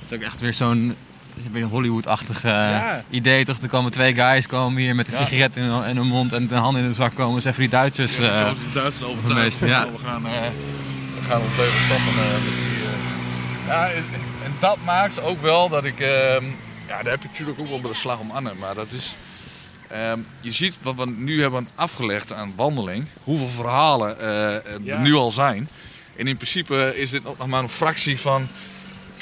Het is ook echt weer zo'n een Hollywood-achtig eh, Ja. idee. Toch? Er komen twee guys komen hier met een Ja. sigaret in, in hun mond en de hand in de zak komen. Dus even die Duitsers. Ja, eh, de Duitsers overtuigd. ja. We gaan, eh, we gaan op leven stappen eh, met die... eh, Ja, en, en dat maakt ook wel dat ik... ja, daar heb je natuurlijk ook wel bij de slag om Arnhem. Maar dat is... ehm, je ziet wat we nu hebben afgelegd aan wandeling. Hoeveel verhalen eh, er nu al zijn. En in principe is dit nog maar een fractie van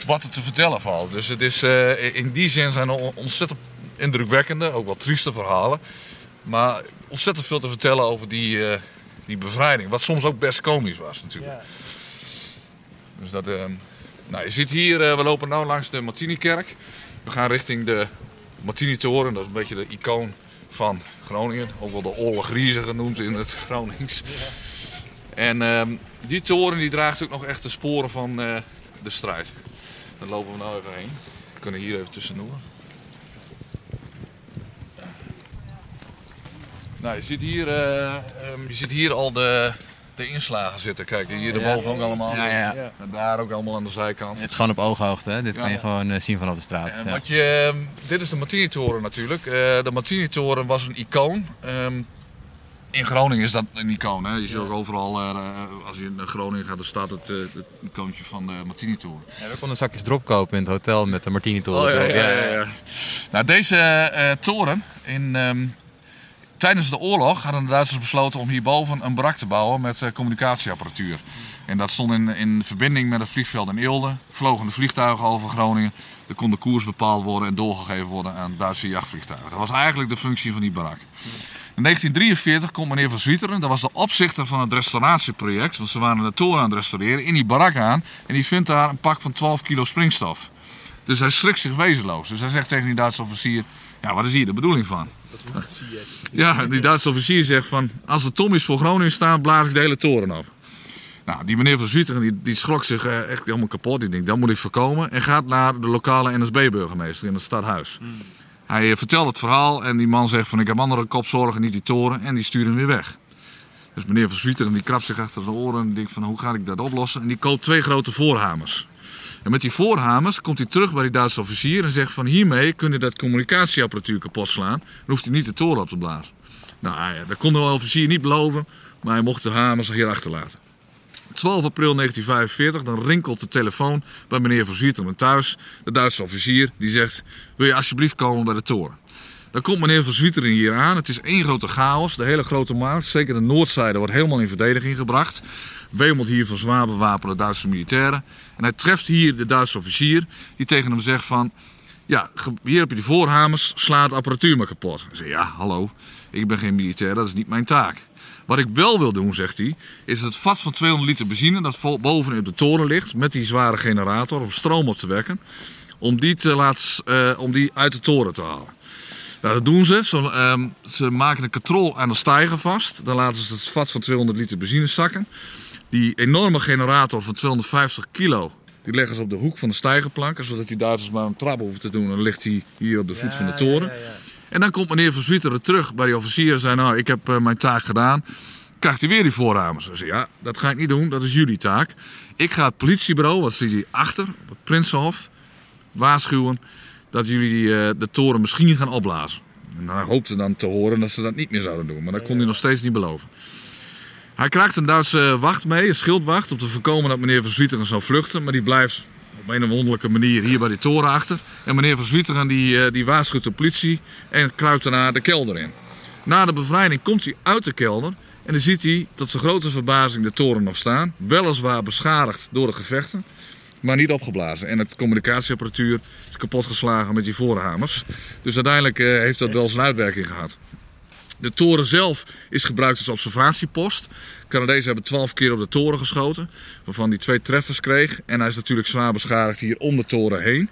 wat er te vertellen valt. Dus het is, eh, in die zin zijn er on- ontzettend indrukwekkende, ook wel trieste verhalen. Maar ontzettend veel te vertellen over die, eh, die bevrijding. Wat soms ook best komisch was natuurlijk. Ja. Dus dat, ehm, nou, je ziet hier, we lopen nu langs de Martinikerk. We gaan richting de Martini-toren. Dat is een beetje de icoon van Groningen. Ook wel de Olle Griezen genoemd in het Gronings. En ehm, die toren die draagt ook nog echt de sporen van eh, de strijd. Daar lopen we nou even heen. We kunnen hier even tussendoor. Nou, je ziet hier, eh, ehm, je ziet hier al de, de inslagen zitten. Kijk, hier erboven ook allemaal. Ja, ja. En daar ook allemaal aan de zijkant. Het is gewoon op ooghoogte. Hè? Dit kan je gewoon eh, zien vanaf de straat. En wat je, ehm, dit is de Martini-toren natuurlijk. Eh, de Martini-toren was een icoon. Ehm, in Groningen is dat een icoon. Hè? Je ziet ook overal, eh, als je naar Groningen gaat, dan staat het, het icoontje van de Martini-toren. Ja, we konden zakjes drop kopen in het hotel met de Martini-toren. Oh, ja, ja, ja, ja. Nou, deze toren, in, ehm, tijdens de oorlog hadden de Duitsers besloten om hierboven een barak te bouwen met eh, communicatieapparatuur. En dat stond in, in verbinding met het vliegveld in Eelde. Vlogen de vliegtuigen over Groningen. Er kon de koers bepaald worden en doorgegeven worden aan Duitse jachtvliegtuigen. Dat was eigenlijk de functie van die barak. In 1943 komt meneer Van Zwieteren, dat was de opzichter van het restauratieproject. Want ze waren de toren aan het restaureren, in die barak aan. En die vindt daar een pak van 12 kilo springstof. Dus hij schrikt zich wezenloos. Dus hij zegt tegen die Duitse officier: Ja, wat is hier de bedoeling van? Ja, die Duitse officier zegt van... Als de Tommies voor Groningen staan, blaas ik de hele toren af. Nou, die meneer van Zwieteren die, die schrok zich eh, echt helemaal kapot. Die denkt, dat moet ik voorkomen. En gaat naar de lokale NSB-burgemeester in het stadhuis. Hij eh, vertelt het verhaal en die man zegt van... Ik heb andere kopzorgen, niet die toren. En die stuurt hem weer weg. Dus meneer van Zwieteren die krabt zich achter de oren en denkt van... Hoe ga ik dat oplossen? En die koopt twee grote voorhamers. En met die voorhamers komt hij terug bij die Duitse officier en zegt van hiermee kun je dat communicatieapparatuur kapot slaan. Dan hoeft hij niet de toren op te blazen. Nou ja, dat kon de officier niet beloven, maar hij mocht de hamers hier achterlaten. 12 april 1945, dan rinkelt de telefoon bij meneer Van Zwieteren thuis. De Duitse officier die zegt, wil je alsjeblieft komen bij de toren? Dan komt meneer Van Zwieteren hier aan. Het is één grote chaos. De hele grote markt, zeker de noordzijde, wordt helemaal in verdediging gebracht. Wemelt hier van zwaar bewapende Duitse militairen. En hij treft hier de Duitse officier die tegen hem zegt van... Ja, hier heb je die voorhamers, sla het apparatuur maar kapot. Hij zegt, ja, hallo, ik ben geen militair, dat is niet mijn taak. Wat ik wel wil doen, zegt hij, is het vat van 200 liter benzine dat vol- boven op de toren ligt... met die zware generator om stroom op te wekken... om die, te laten, eh, om die uit de toren te halen. Nou, dat doen ze. Zo, ehm, ze maken een katrol aan de stijger vast. Dan laten ze het vat van 200 liter benzine zakken. Die enorme generator van 250 kilo, die leggen ze op de hoek van de stijgerplanken. Zodat die Duitsers maar een trap hoeven te doen. Dan ligt hij hier op de voet van de toren. En dan komt meneer Van Zwieteren terug bij die officier en zei... Nou, ik heb eh, mijn taak gedaan. Krijgt hij weer die voorhamers. Ze zei, ja, dat ga ik niet doen. Dat is jullie taak. Ik ga het politiebureau, wat zit hier achter, op het Prinsenhof, waarschuwen dat jullie die, eh, de toren misschien gaan opblazen. En hij hoopte dan te horen dat ze dat niet meer zouden doen. Maar dat kon hij nog steeds niet beloven. Hij krijgt een Duitse wacht mee, een schildwacht, om te voorkomen dat meneer Van Zwieteren zou vluchten. Maar die blijft op een wonderlijke manier hier bij die toren achter. En meneer Van Zwieteren die, eh, die waarschuwt de politie en kruipt daarna de kelder in. Na de bevrijding komt hij uit de kelder en dan ziet hij tot zijn grote verbazing de toren nog staan. Weliswaar beschadigd door de gevechten, maar niet opgeblazen. En het communicatieapparatuur is kapotgeslagen met die voorhamers. Dus uiteindelijk eh, heeft dat wel zijn uitwerking gehad. De toren zelf is gebruikt als observatiepost. Canadezen hebben twaalf keer op de toren geschoten, waarvan hij twee treffers kreeg. En hij is natuurlijk zwaar beschadigd hier om de toren heen.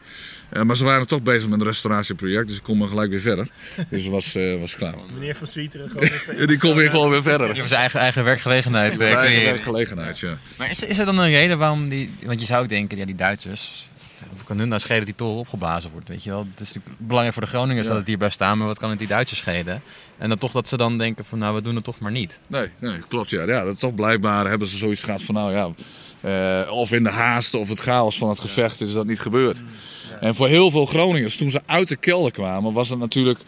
Eh, maar ze waren toch bezig met een restauratieproject, dus ik kon maar gelijk weer verder. Dus het was, eh, was klaar. Meneer Van Zwieteren gewoon die kon weer gewoon weer verder. Die zijn eigen, eigen werkgelegenheid eh, Eigen creëren. gelegenheid, ja. Maar is, is er dan een reden waarom die... Want je zou ook denken, ja, die Duitsers... Kan hun nou schelen dat die toren opgeblazen wordt, weet je wel? Het is natuurlijk belangrijk voor de Groningers dat het hier blijft staan, maar wat kan het die Duitsers schelen? En dan toch dat ze dan denken van, nou, we doen het toch maar niet. Nee, nee, klopt ja. ja. Dat toch blijkbaar hebben ze zoiets gehad van nou ja, eh, of in de haast of het chaos van het gevecht is dat niet gebeurd. En voor heel veel Groningers, toen ze uit de kelder kwamen, was het natuurlijk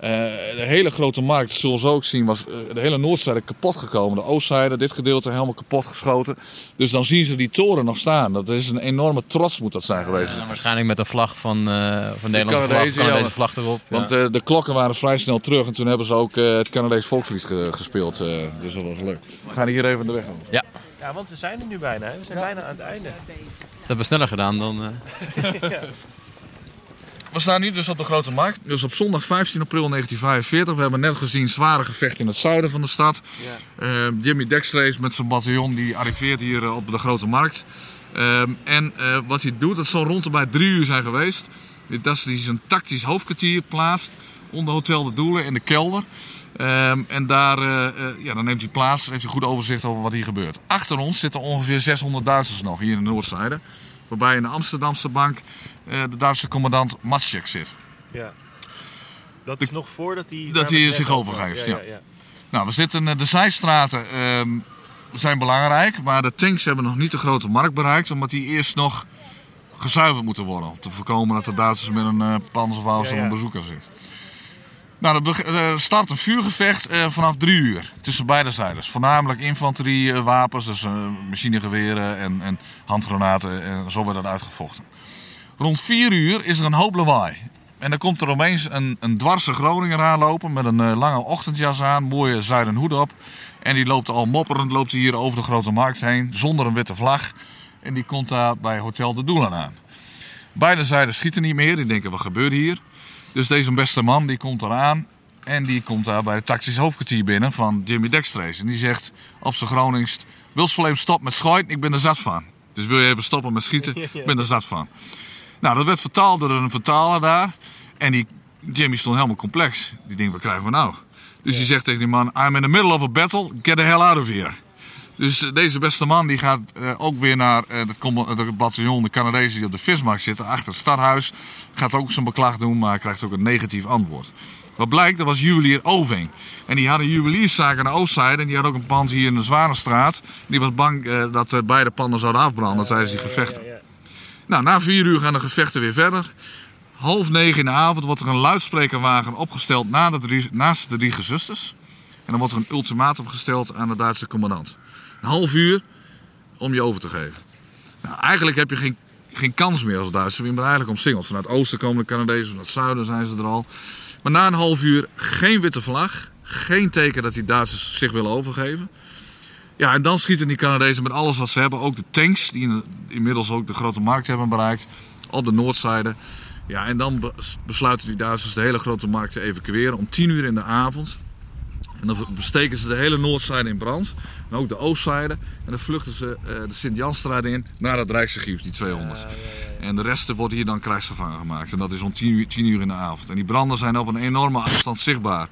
de hele grote markt, zoals we ook zien, was eh, de hele noordzijde kapot gekomen. De oostzijde, dit gedeelte helemaal kapot geschoten. Dus dan zien ze die toren nog staan. Dat is een enorme trots moet dat zijn geweest. En waarschijnlijk met een vlag van, eh van Nederlandse vlag, ja, Canadese want- vlag erop. ja. Want eh, de klokken waren vrij snel terug en toen hebben ze ook eh, het Canadees volkslied ge- gespeeld. eh, dus dat was leuk. We gaan hier even de weg over. Ja, want we zijn er nu bijna. Hè? We zijn bijna aan het einde. Dat hebben we sneller gedaan dan... We staan nu dus op de Grote Markt. Dus op zondag 15 april 1945. We hebben net gezien zware gevechten in het zuiden van de stad. Eh, Jimmy Dextrace met zijn bataljon die arriveert hier eh, op de Grote Markt. Ehm, en eh, wat hij doet, dat zal rond de bij drie uur zijn geweest. Dat is hij zijn tactisch hoofdkwartier plaatst onder Hotel de Doelen in de kelder. Ehm, en daar eh, eh, ja, dan neemt hij plaats, heeft hij goed overzicht over wat hier gebeurt. Achter ons zitten ongeveer 600 Duitsers nog hier in de Noordzijde. Waarbij in de Amsterdamse bank de Duitse commandant Matschek zit. Ja. Dat is nog voordat hij... Dat hij zich overgeeft, ja. ja, ja. Nou, we zitten, eh, de zijstraten ehm, zijn belangrijk, maar de tanks hebben nog niet de grote markt bereikt, omdat die eerst nog gezuiverd moeten worden. Om te voorkomen dat de Duitsers met een uh, panzerwouw Ja, of ja. een bezoeker zit. Nou, er eh, start een vuurgevecht eh, vanaf drie uur tussen beide zijdes. Voornamelijk infanteriewapens, dus eh, machinegeweren en, en handgranaten. En zo wordt dat uitgevochten. Rond vier uur is er een hoop lawaai. En dan komt er opeens een, een dwarse Groninger aanlopen met een eh, lange ochtendjas aan, mooie zuiden hoed op. En die loopt al mopperend loopt hij hier over de grote markt heen, zonder een witte vlag. En die komt daar bij Hotel de Doelen aan. Beide zijden schieten niet meer, die denken wat gebeurt hier. Dus deze beste man die komt eraan en die komt daar bij het tactisch hoofdkwartier binnen van Jimmy Dextrace. En die zegt op zijn Gronings, Wilsverleem stop met schuiten, ik ben er zat van. Dus wil je even stoppen met schieten, ik ben er zat van. Nou, dat werd vertaald door een vertaler daar. En die Jimmy stond helemaal complex. Die denkt, wat krijgen we nou? Dus die zegt tegen die man, I'm in the middle of a battle, get the hell out of here. Dus eh, deze beste man die gaat eh, ook weer naar eh, het, comma- het bataljon, de Canadezen die op de vismarkt zitten, achter het stadhuis. Gaat ook zijn beklag doen, maar krijgt ook een negatief antwoord. Wat blijkt, dat was juwelier Oving. En die had een juwelierszaak aan de oostzijde. En die had ook een pand hier in de Zwanenstraat. Die was bang eh, dat eh, beide panden zouden afbranden tijdens die gevechten. Nou, na vier uur gaan de gevechten weer verder. Half negen in de avond wordt er een luidsprekerwagen opgesteld na naast de drie gezusters. En dan wordt er een ultimatum gesteld aan de Duitse commandant. Een half uur om je over te geven. Nou, eigenlijk heb je geen, geen kans meer als Duitser. Je bent eigenlijk omsingeld. Vanuit het oosten komen de Canadezen, vanuit het zuiden zijn ze er al. Maar na een half uur geen witte vlag. Geen teken dat die Duitsers zich willen overgeven. Ja, en dan schieten die Canadezen met alles wat ze hebben. Ook de tanks, die in- inmiddels ook de grote markt hebben bereikt. Op de noordzijde. Ja, en dan be- besluiten die Duitsers de hele grote markt te evacueren. Om 10 uur in de avond. En dan besteken ze de hele noordzijde in brand. En ook de oostzijde. En dan vluchten ze eh, de Sint-Janstraat in naar het Rijksarchief, die 200. En de resten wordt hier dan krijgsgevangen gemaakt. En dat is om 10 uur, 10 uur in de avond. En die branden zijn op een enorme afstand zichtbaar.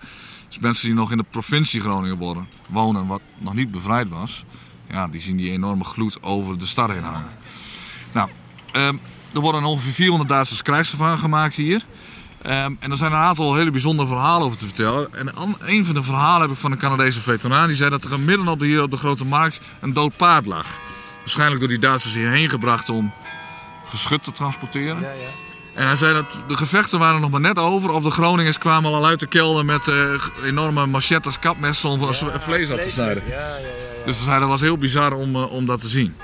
Dus mensen die nog in de provincie Groningen wonen, wat nog niet bevrijd was, ja, die zien die enorme gloed over de stad heen hangen. Nou, ehm, er worden ongeveer 400 Duitsers krijgsgevangen gemaakt hier. Ehm, en er zijn een aantal hele bijzondere verhalen over te vertellen. En een van de verhalen heb ik van een Canadese veteraan. Die zei dat er midden op de, hier op de Grote Markt een dood paard lag. Waarschijnlijk door die Duitsers hierheen gebracht om geschut te transporteren. En hij zei dat de gevechten waren er nog maar net over. Of de Groningers kwamen al uit de kelder met eh, enorme machettes, kapmessen om v- vlees af te snijden. Ja, ja, ja. Dus hij zei dat was heel bizar om, eh, om dat te zien.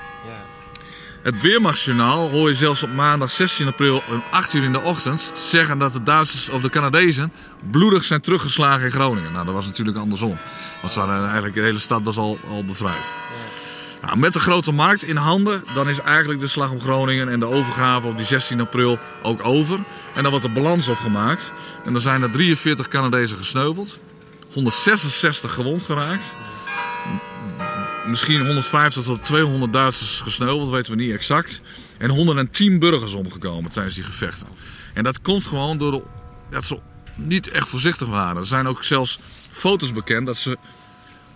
Het Weermachtsjournaal hoor je zelfs op maandag 16 april om 8 uur in de ochtend zeggen dat de Duitsers of de Canadezen bloedig zijn teruggeslagen in Groningen. Nou, dat was natuurlijk andersom. Want ze hadden eigenlijk de hele stad was al, al bevrijd. Nou, met de grote markt in handen, dan is eigenlijk de slag om Groningen en de overgave op die 16 april ook over. En dan wordt de balans opgemaakt. En dan zijn er 43 Canadezen gesneuveld, 166 gewond geraakt. Misschien 150 tot 200 Duitsers gesneuveld, weten we niet exact. En 110 burgers omgekomen tijdens die gevechten. En dat komt gewoon door dat ze niet echt voorzichtig waren. Er zijn ook zelfs foto's bekend dat ze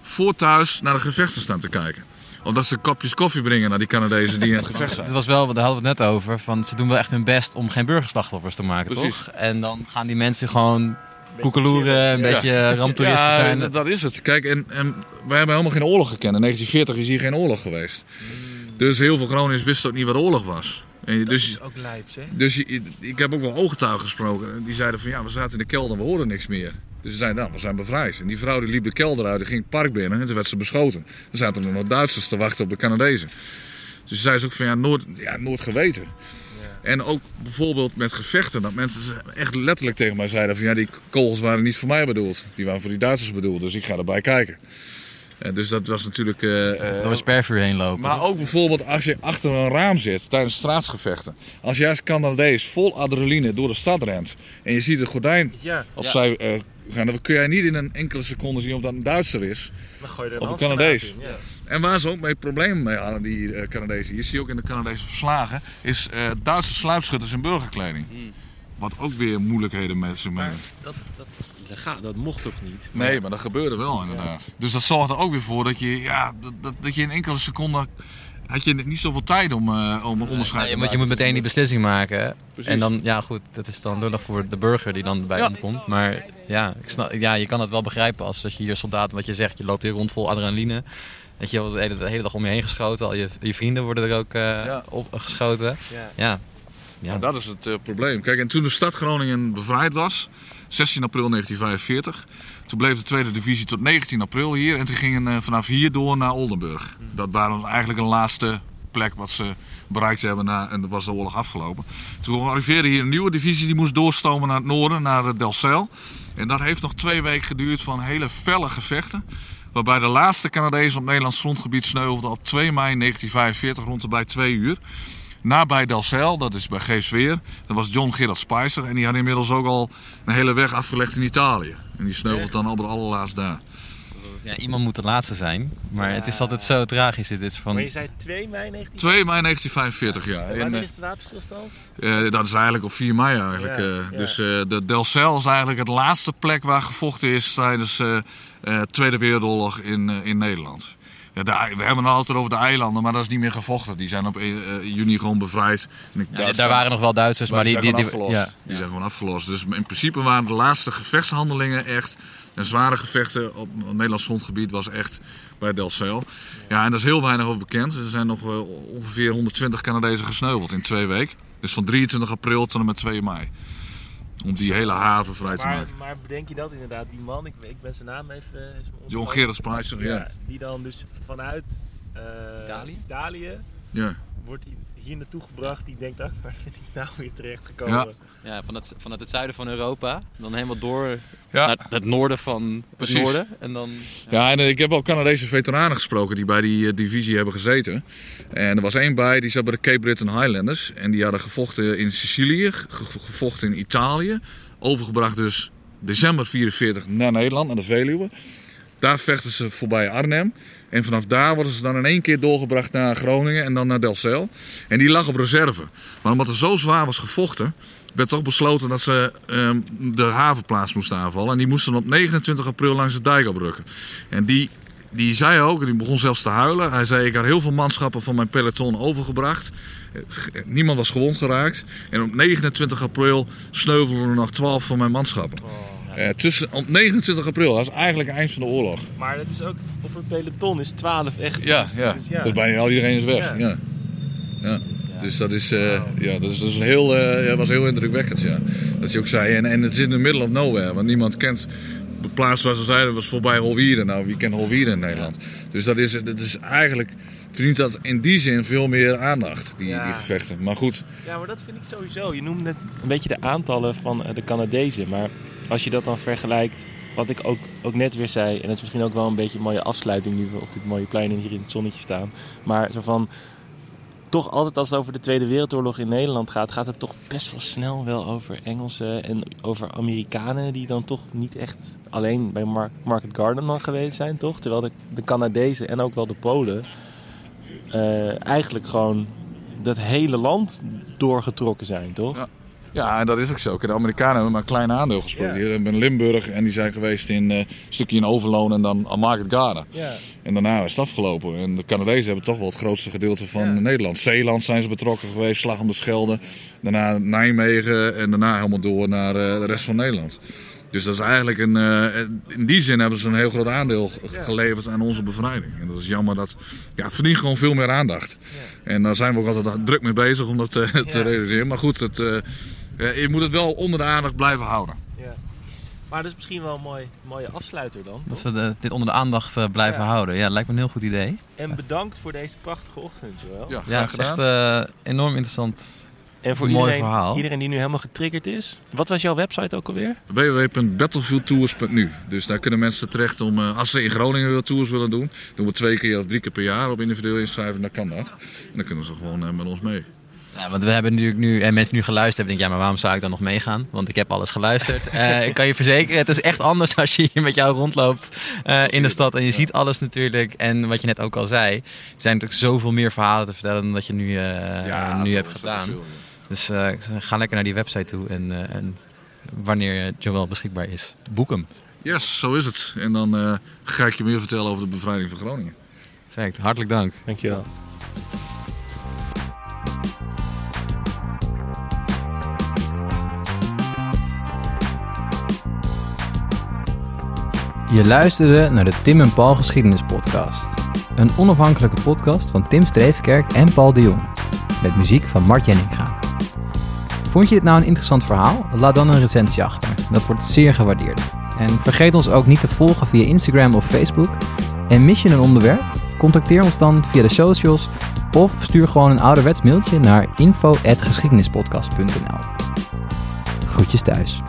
voor thuis naar de gevechten staan te kijken. Omdat ze kopjes koffie brengen naar die Canadezen die in het gevecht zijn. Het was wel, daar hadden we het net over, van ze doen wel echt hun best om geen burgerslachtoffers te maken, Precies. toch? En dan gaan die mensen gewoon koekeloeren, een Ja. beetje ramptoeristen ja, zijn. dat- dat is het. Kijk, en, en wij hebben helemaal geen oorlog gekend. In 1940 is hier geen oorlog geweest. Dus heel veel Groningers wisten ook niet wat oorlog was. En Dat dus is ook lijps, hè? Dus ik heb ook wel ooggetuigen gesproken. Die zeiden van ja, we zaten in de kelder we hoorden niks meer. Dus ze zeiden, nou, we zijn bevrijd. En die vrouw die liep de kelder uit, die ging het park binnen en toen werd ze beschoten. Er zaten er nog Duitsers te wachten op de Canadezen. Dus ze zei ze ook van, ja, nooit, ja, nooit geweten. En ook bijvoorbeeld met gevechten, dat mensen echt letterlijk tegen mij zeiden van, ja, die kogels waren niet voor mij bedoeld. Die waren voor die Duitsers bedoeld, dus ik ga erbij kijken. Eh, dus dat was natuurlijk... eh, eh, Door een spervuur heen lopen. maar ook bijvoorbeeld als je achter een raam zit tijdens straatsgevechten. Als jij als Canadees vol adrenaline door de stad rent en je ziet het gordijn Ja, opzij eh, gaan, dan kun jij niet in een enkele seconde zien of dat een Duitser is. dan gooi je Of een Canadees. in, Ja. En waar ze ook mee problemen mee hadden, die eh, Canadezen, je ziet ook in de Canadese verslagen, is eh, Duitse sluipschutters in burgerkleding. Wat ook weer moeilijkheden met Maar meebrengt. dat, dat was illegaal, dat mocht toch niet? Nee, maar dat gebeurde wel inderdaad. Dus dat zorgde er ook weer voor dat je, ja, dat, dat je in enkele seconden had je niet zoveel tijd om, eh, om een onderscheid Nee, te want je maken. moet meteen die beslissing maken. Precies. En dan, ja goed, dat is dan lullig voor de burger die dan bij Ja. omkomt. Maar ja, ik snap, ja, je kan het wel begrijpen als, als je hier soldaten, wat je zegt, je loopt hier rond vol adrenaline. Dat je de hele, de hele dag om je heen geschoten. Al je, je vrienden worden er ook eh, Ja. op geschoten. Ja. Ja. Ja. Dat is het eh, probleem. Kijk, en toen de stad Groningen bevrijd was, 16 april 1945, toen bleef de tweede divisie tot 19 april hier. En toen gingen eh, vanaf hier door naar Oldenburg. Dat waren eigenlijk een laatste plek wat ze bereikt hebben na, en dan was de oorlog afgelopen. Toen arriveerde hier een nieuwe divisie, die moest doorstomen naar het noorden, naar eh, Delfzijl. En dat heeft nog twee weken geduurd van hele felle gevechten. Waarbij de laatste Canadezen op Nederlands grondgebied sneuvelden op 2 mei 1945 rond de bij 2 uur. Nabij Delfzijl, dat is bij Geesweer, dat was John Gerard Spicer. En die had inmiddels ook al een hele weg afgelegd in Italië. En die sneuvelt dan op het allerlaatst daar. ja, iemand moet de laatste zijn. Maar het is altijd zo tragisch. Dit is van, Maar je zei 2 mei 19... 2 mei 1945, ja. En, Wanneer eh, is de wapenstilstand? eh, dat is eigenlijk op 4 mei eigenlijk. Ja, eh. ja. Dus eh, de Delfzijl is eigenlijk het laatste plek waar gevochten is tijdens eh eh, Tweede Wereldoorlog in, eh, in Nederland. Ja, de, we hebben het altijd over de eilanden, maar dat is niet meer gevochten. Die zijn op eh, eh, juni gewoon bevrijd. En ik- Ja, daar waren nog wel Duitsers, maar, die, die, zijn die, die, ja. Die zijn gewoon afgelost. Dus in principe waren de laatste gevechtshandelingen echt... En zware gevechten op het Nederlands grondgebied was echt bij Delfzijl. Ja, en daar is heel weinig over bekend. Er zijn nog eh, ongeveer 120 Canadezen gesneuveld in twee weken. Dus van 23 april tot en met 2 mei. Om die hele haven vrij te maken. maar bedenk je dat inderdaad, die man, ik, ik ben zijn naam even... eh, John. Gerard Spicer, ja. Die dan dus vanuit eh, Italië? Italië ja. wordt hij hier naartoe gebracht. Die denkt, ah, waar ben ik nou weer terecht gekomen? Ja. Ja, van het, vanuit het zuiden van Europa. Dan helemaal door Ja. naar het noorden van het Precies. noorden. En dan, Ja, en eh, ik heb wel Canadese veteranen gesproken die bij die eh, divisie hebben gezeten. En er was één bij, die zat bij de Cape Breton Highlanders. En die hadden gevochten in Sicilië, ge- gevochten in Italië. Overgebracht dus december 44 naar Nederland, naar de Veluwe. Daar vechten ze voorbij Arnhem. En vanaf daar worden ze dan in één keer doorgebracht naar Groningen en dan naar Delfzijl. En die lag op reserve. Maar omdat er zo zwaar was gevochten, werd toch besloten dat ze ehm, de havenplaats moesten aanvallen. En die moesten op 29 april langs de dijk oprukken. En die, die zei ook, en die begon zelfs te huilen. Hij zei, ik had heel veel manschappen van mijn peloton overgebracht. Niemand was gewond geraakt. En op 29 april sneuvelden er nog 12 van mijn manschappen. Eh, tussen, op 29 april, dat is eigenlijk het eind van de oorlog. Maar dat is ook, op een peloton is 12 echt... Ja, dus- ja. dus Dat is bijna al iedereen is weg. Ja. Ja. Ja. Dus dat is, eh, ja, dat is, dat is heel, eh, ja, was heel indrukwekkend. Ja. Dat je ook zei. En, en het zit in the middle of nowhere. Want niemand kent. De plaats waar ze zeiden was voorbij Holwieren. Nou, wie kent Holwieren in Nederland? Dus dat is, dat is eigenlijk. Verdient dat in die zin veel meer aandacht, die, Ja. die gevechten. Maar goed, Ja, maar dat vind ik sowieso. Je noemde net een beetje de aantallen van de Canadezen. Maar als je dat dan vergelijkt, wat ik ook, ook net weer zei... en dat is misschien ook wel een beetje een mooie afsluiting... nu we op dit mooie plein en hier in het zonnetje staan. Maar zo van... Toch altijd als het over de Tweede Wereldoorlog in Nederland gaat... gaat het toch best wel snel wel over Engelsen en over Amerikanen... die dan toch niet echt alleen bij Mar- Market Garden dan geweest zijn, toch? Terwijl de, de Canadezen en ook wel de Polen... eh, eigenlijk gewoon dat hele land doorgetrokken zijn, toch? Ja. Ja, en dat is ook zo. De Amerikanen hebben maar een klein aandeel gesproken. Ja. Die hebben in Limburg en die zijn geweest in eh, een stukje in Overloon en dan aan Market Garden. Ja. En daarna is het afgelopen. En de Canadezen hebben toch wel het grootste gedeelte van Ja. Nederland. Zeeland zijn ze betrokken geweest, Slag om de Schelde. Daarna Nijmegen en daarna helemaal door naar eh, de rest van Nederland. Dus dat is eigenlijk een, eh, in die zin hebben ze een heel groot aandeel ge- geleverd aan onze bevrijding. En dat is jammer dat, ja, het verdient gewoon veel meer aandacht. En daar zijn we ook altijd druk mee bezig om dat te realiseren. Maar goed, het, je moet het wel onder de aandacht blijven houden. Ja. Maar dat is misschien wel een mooi, mooie afsluiter dan. Dat toch? we de- dit onder de aandacht eh, blijven Ja. houden. Ja, lijkt me een heel goed idee. En bedankt voor deze prachtige ochtend, Joël. Ja, Ja, graag het is echt eh, enorm interessant. En voor iedereen, verhaal. iedereen die nu helemaal getriggerd is. Wat was jouw website ook alweer? www.battlefieldtours.nu. Dus daar kunnen mensen terecht om, eh, als ze in Groningen weer tours willen doen, doen we twee keer of drie keer per jaar op individueel inschrijven, dan kan dat. En dan kunnen ze gewoon eh, met ons mee. Ja, want we hebben natuurlijk nu, en mensen nu geluisterd hebben, denken, ja, maar waarom zou ik dan nog meegaan? Want ik heb alles geluisterd. Eh, ik kan je verzekeren, het is echt anders als je hier met jou rondloopt eh, in de stad. En je ziet alles natuurlijk. En wat je net ook al zei, er zijn natuurlijk zoveel meer verhalen te vertellen dan dat je nu, eh, nu hebt gedaan. veel. Dus eh, ga lekker naar die website toe en, eh, en wanneer Joel beschikbaar is, boek hem. Yes, zo is het. En dan eh, ga ik je meer vertellen over de bevrijding van Groningen. Perfect, hartelijk dank. Dankjewel. Je luisterde naar de Tim en Paul Geschiedenis Podcast. Een onafhankelijke podcast van Tim Streefkerk en Paul de Jong. Met muziek van Mart Jenninga. Vond je dit nou een interessant verhaal? Laat dan een recensie achter. Dat wordt zeer gewaardeerd. En vergeet ons ook niet te volgen via Instagram of Facebook. En mis je een onderwerp? Contacteer ons dan via de socials of stuur gewoon een ouderwets mailtje naar info.geschiedenispodcast.nl Groetjes thuis.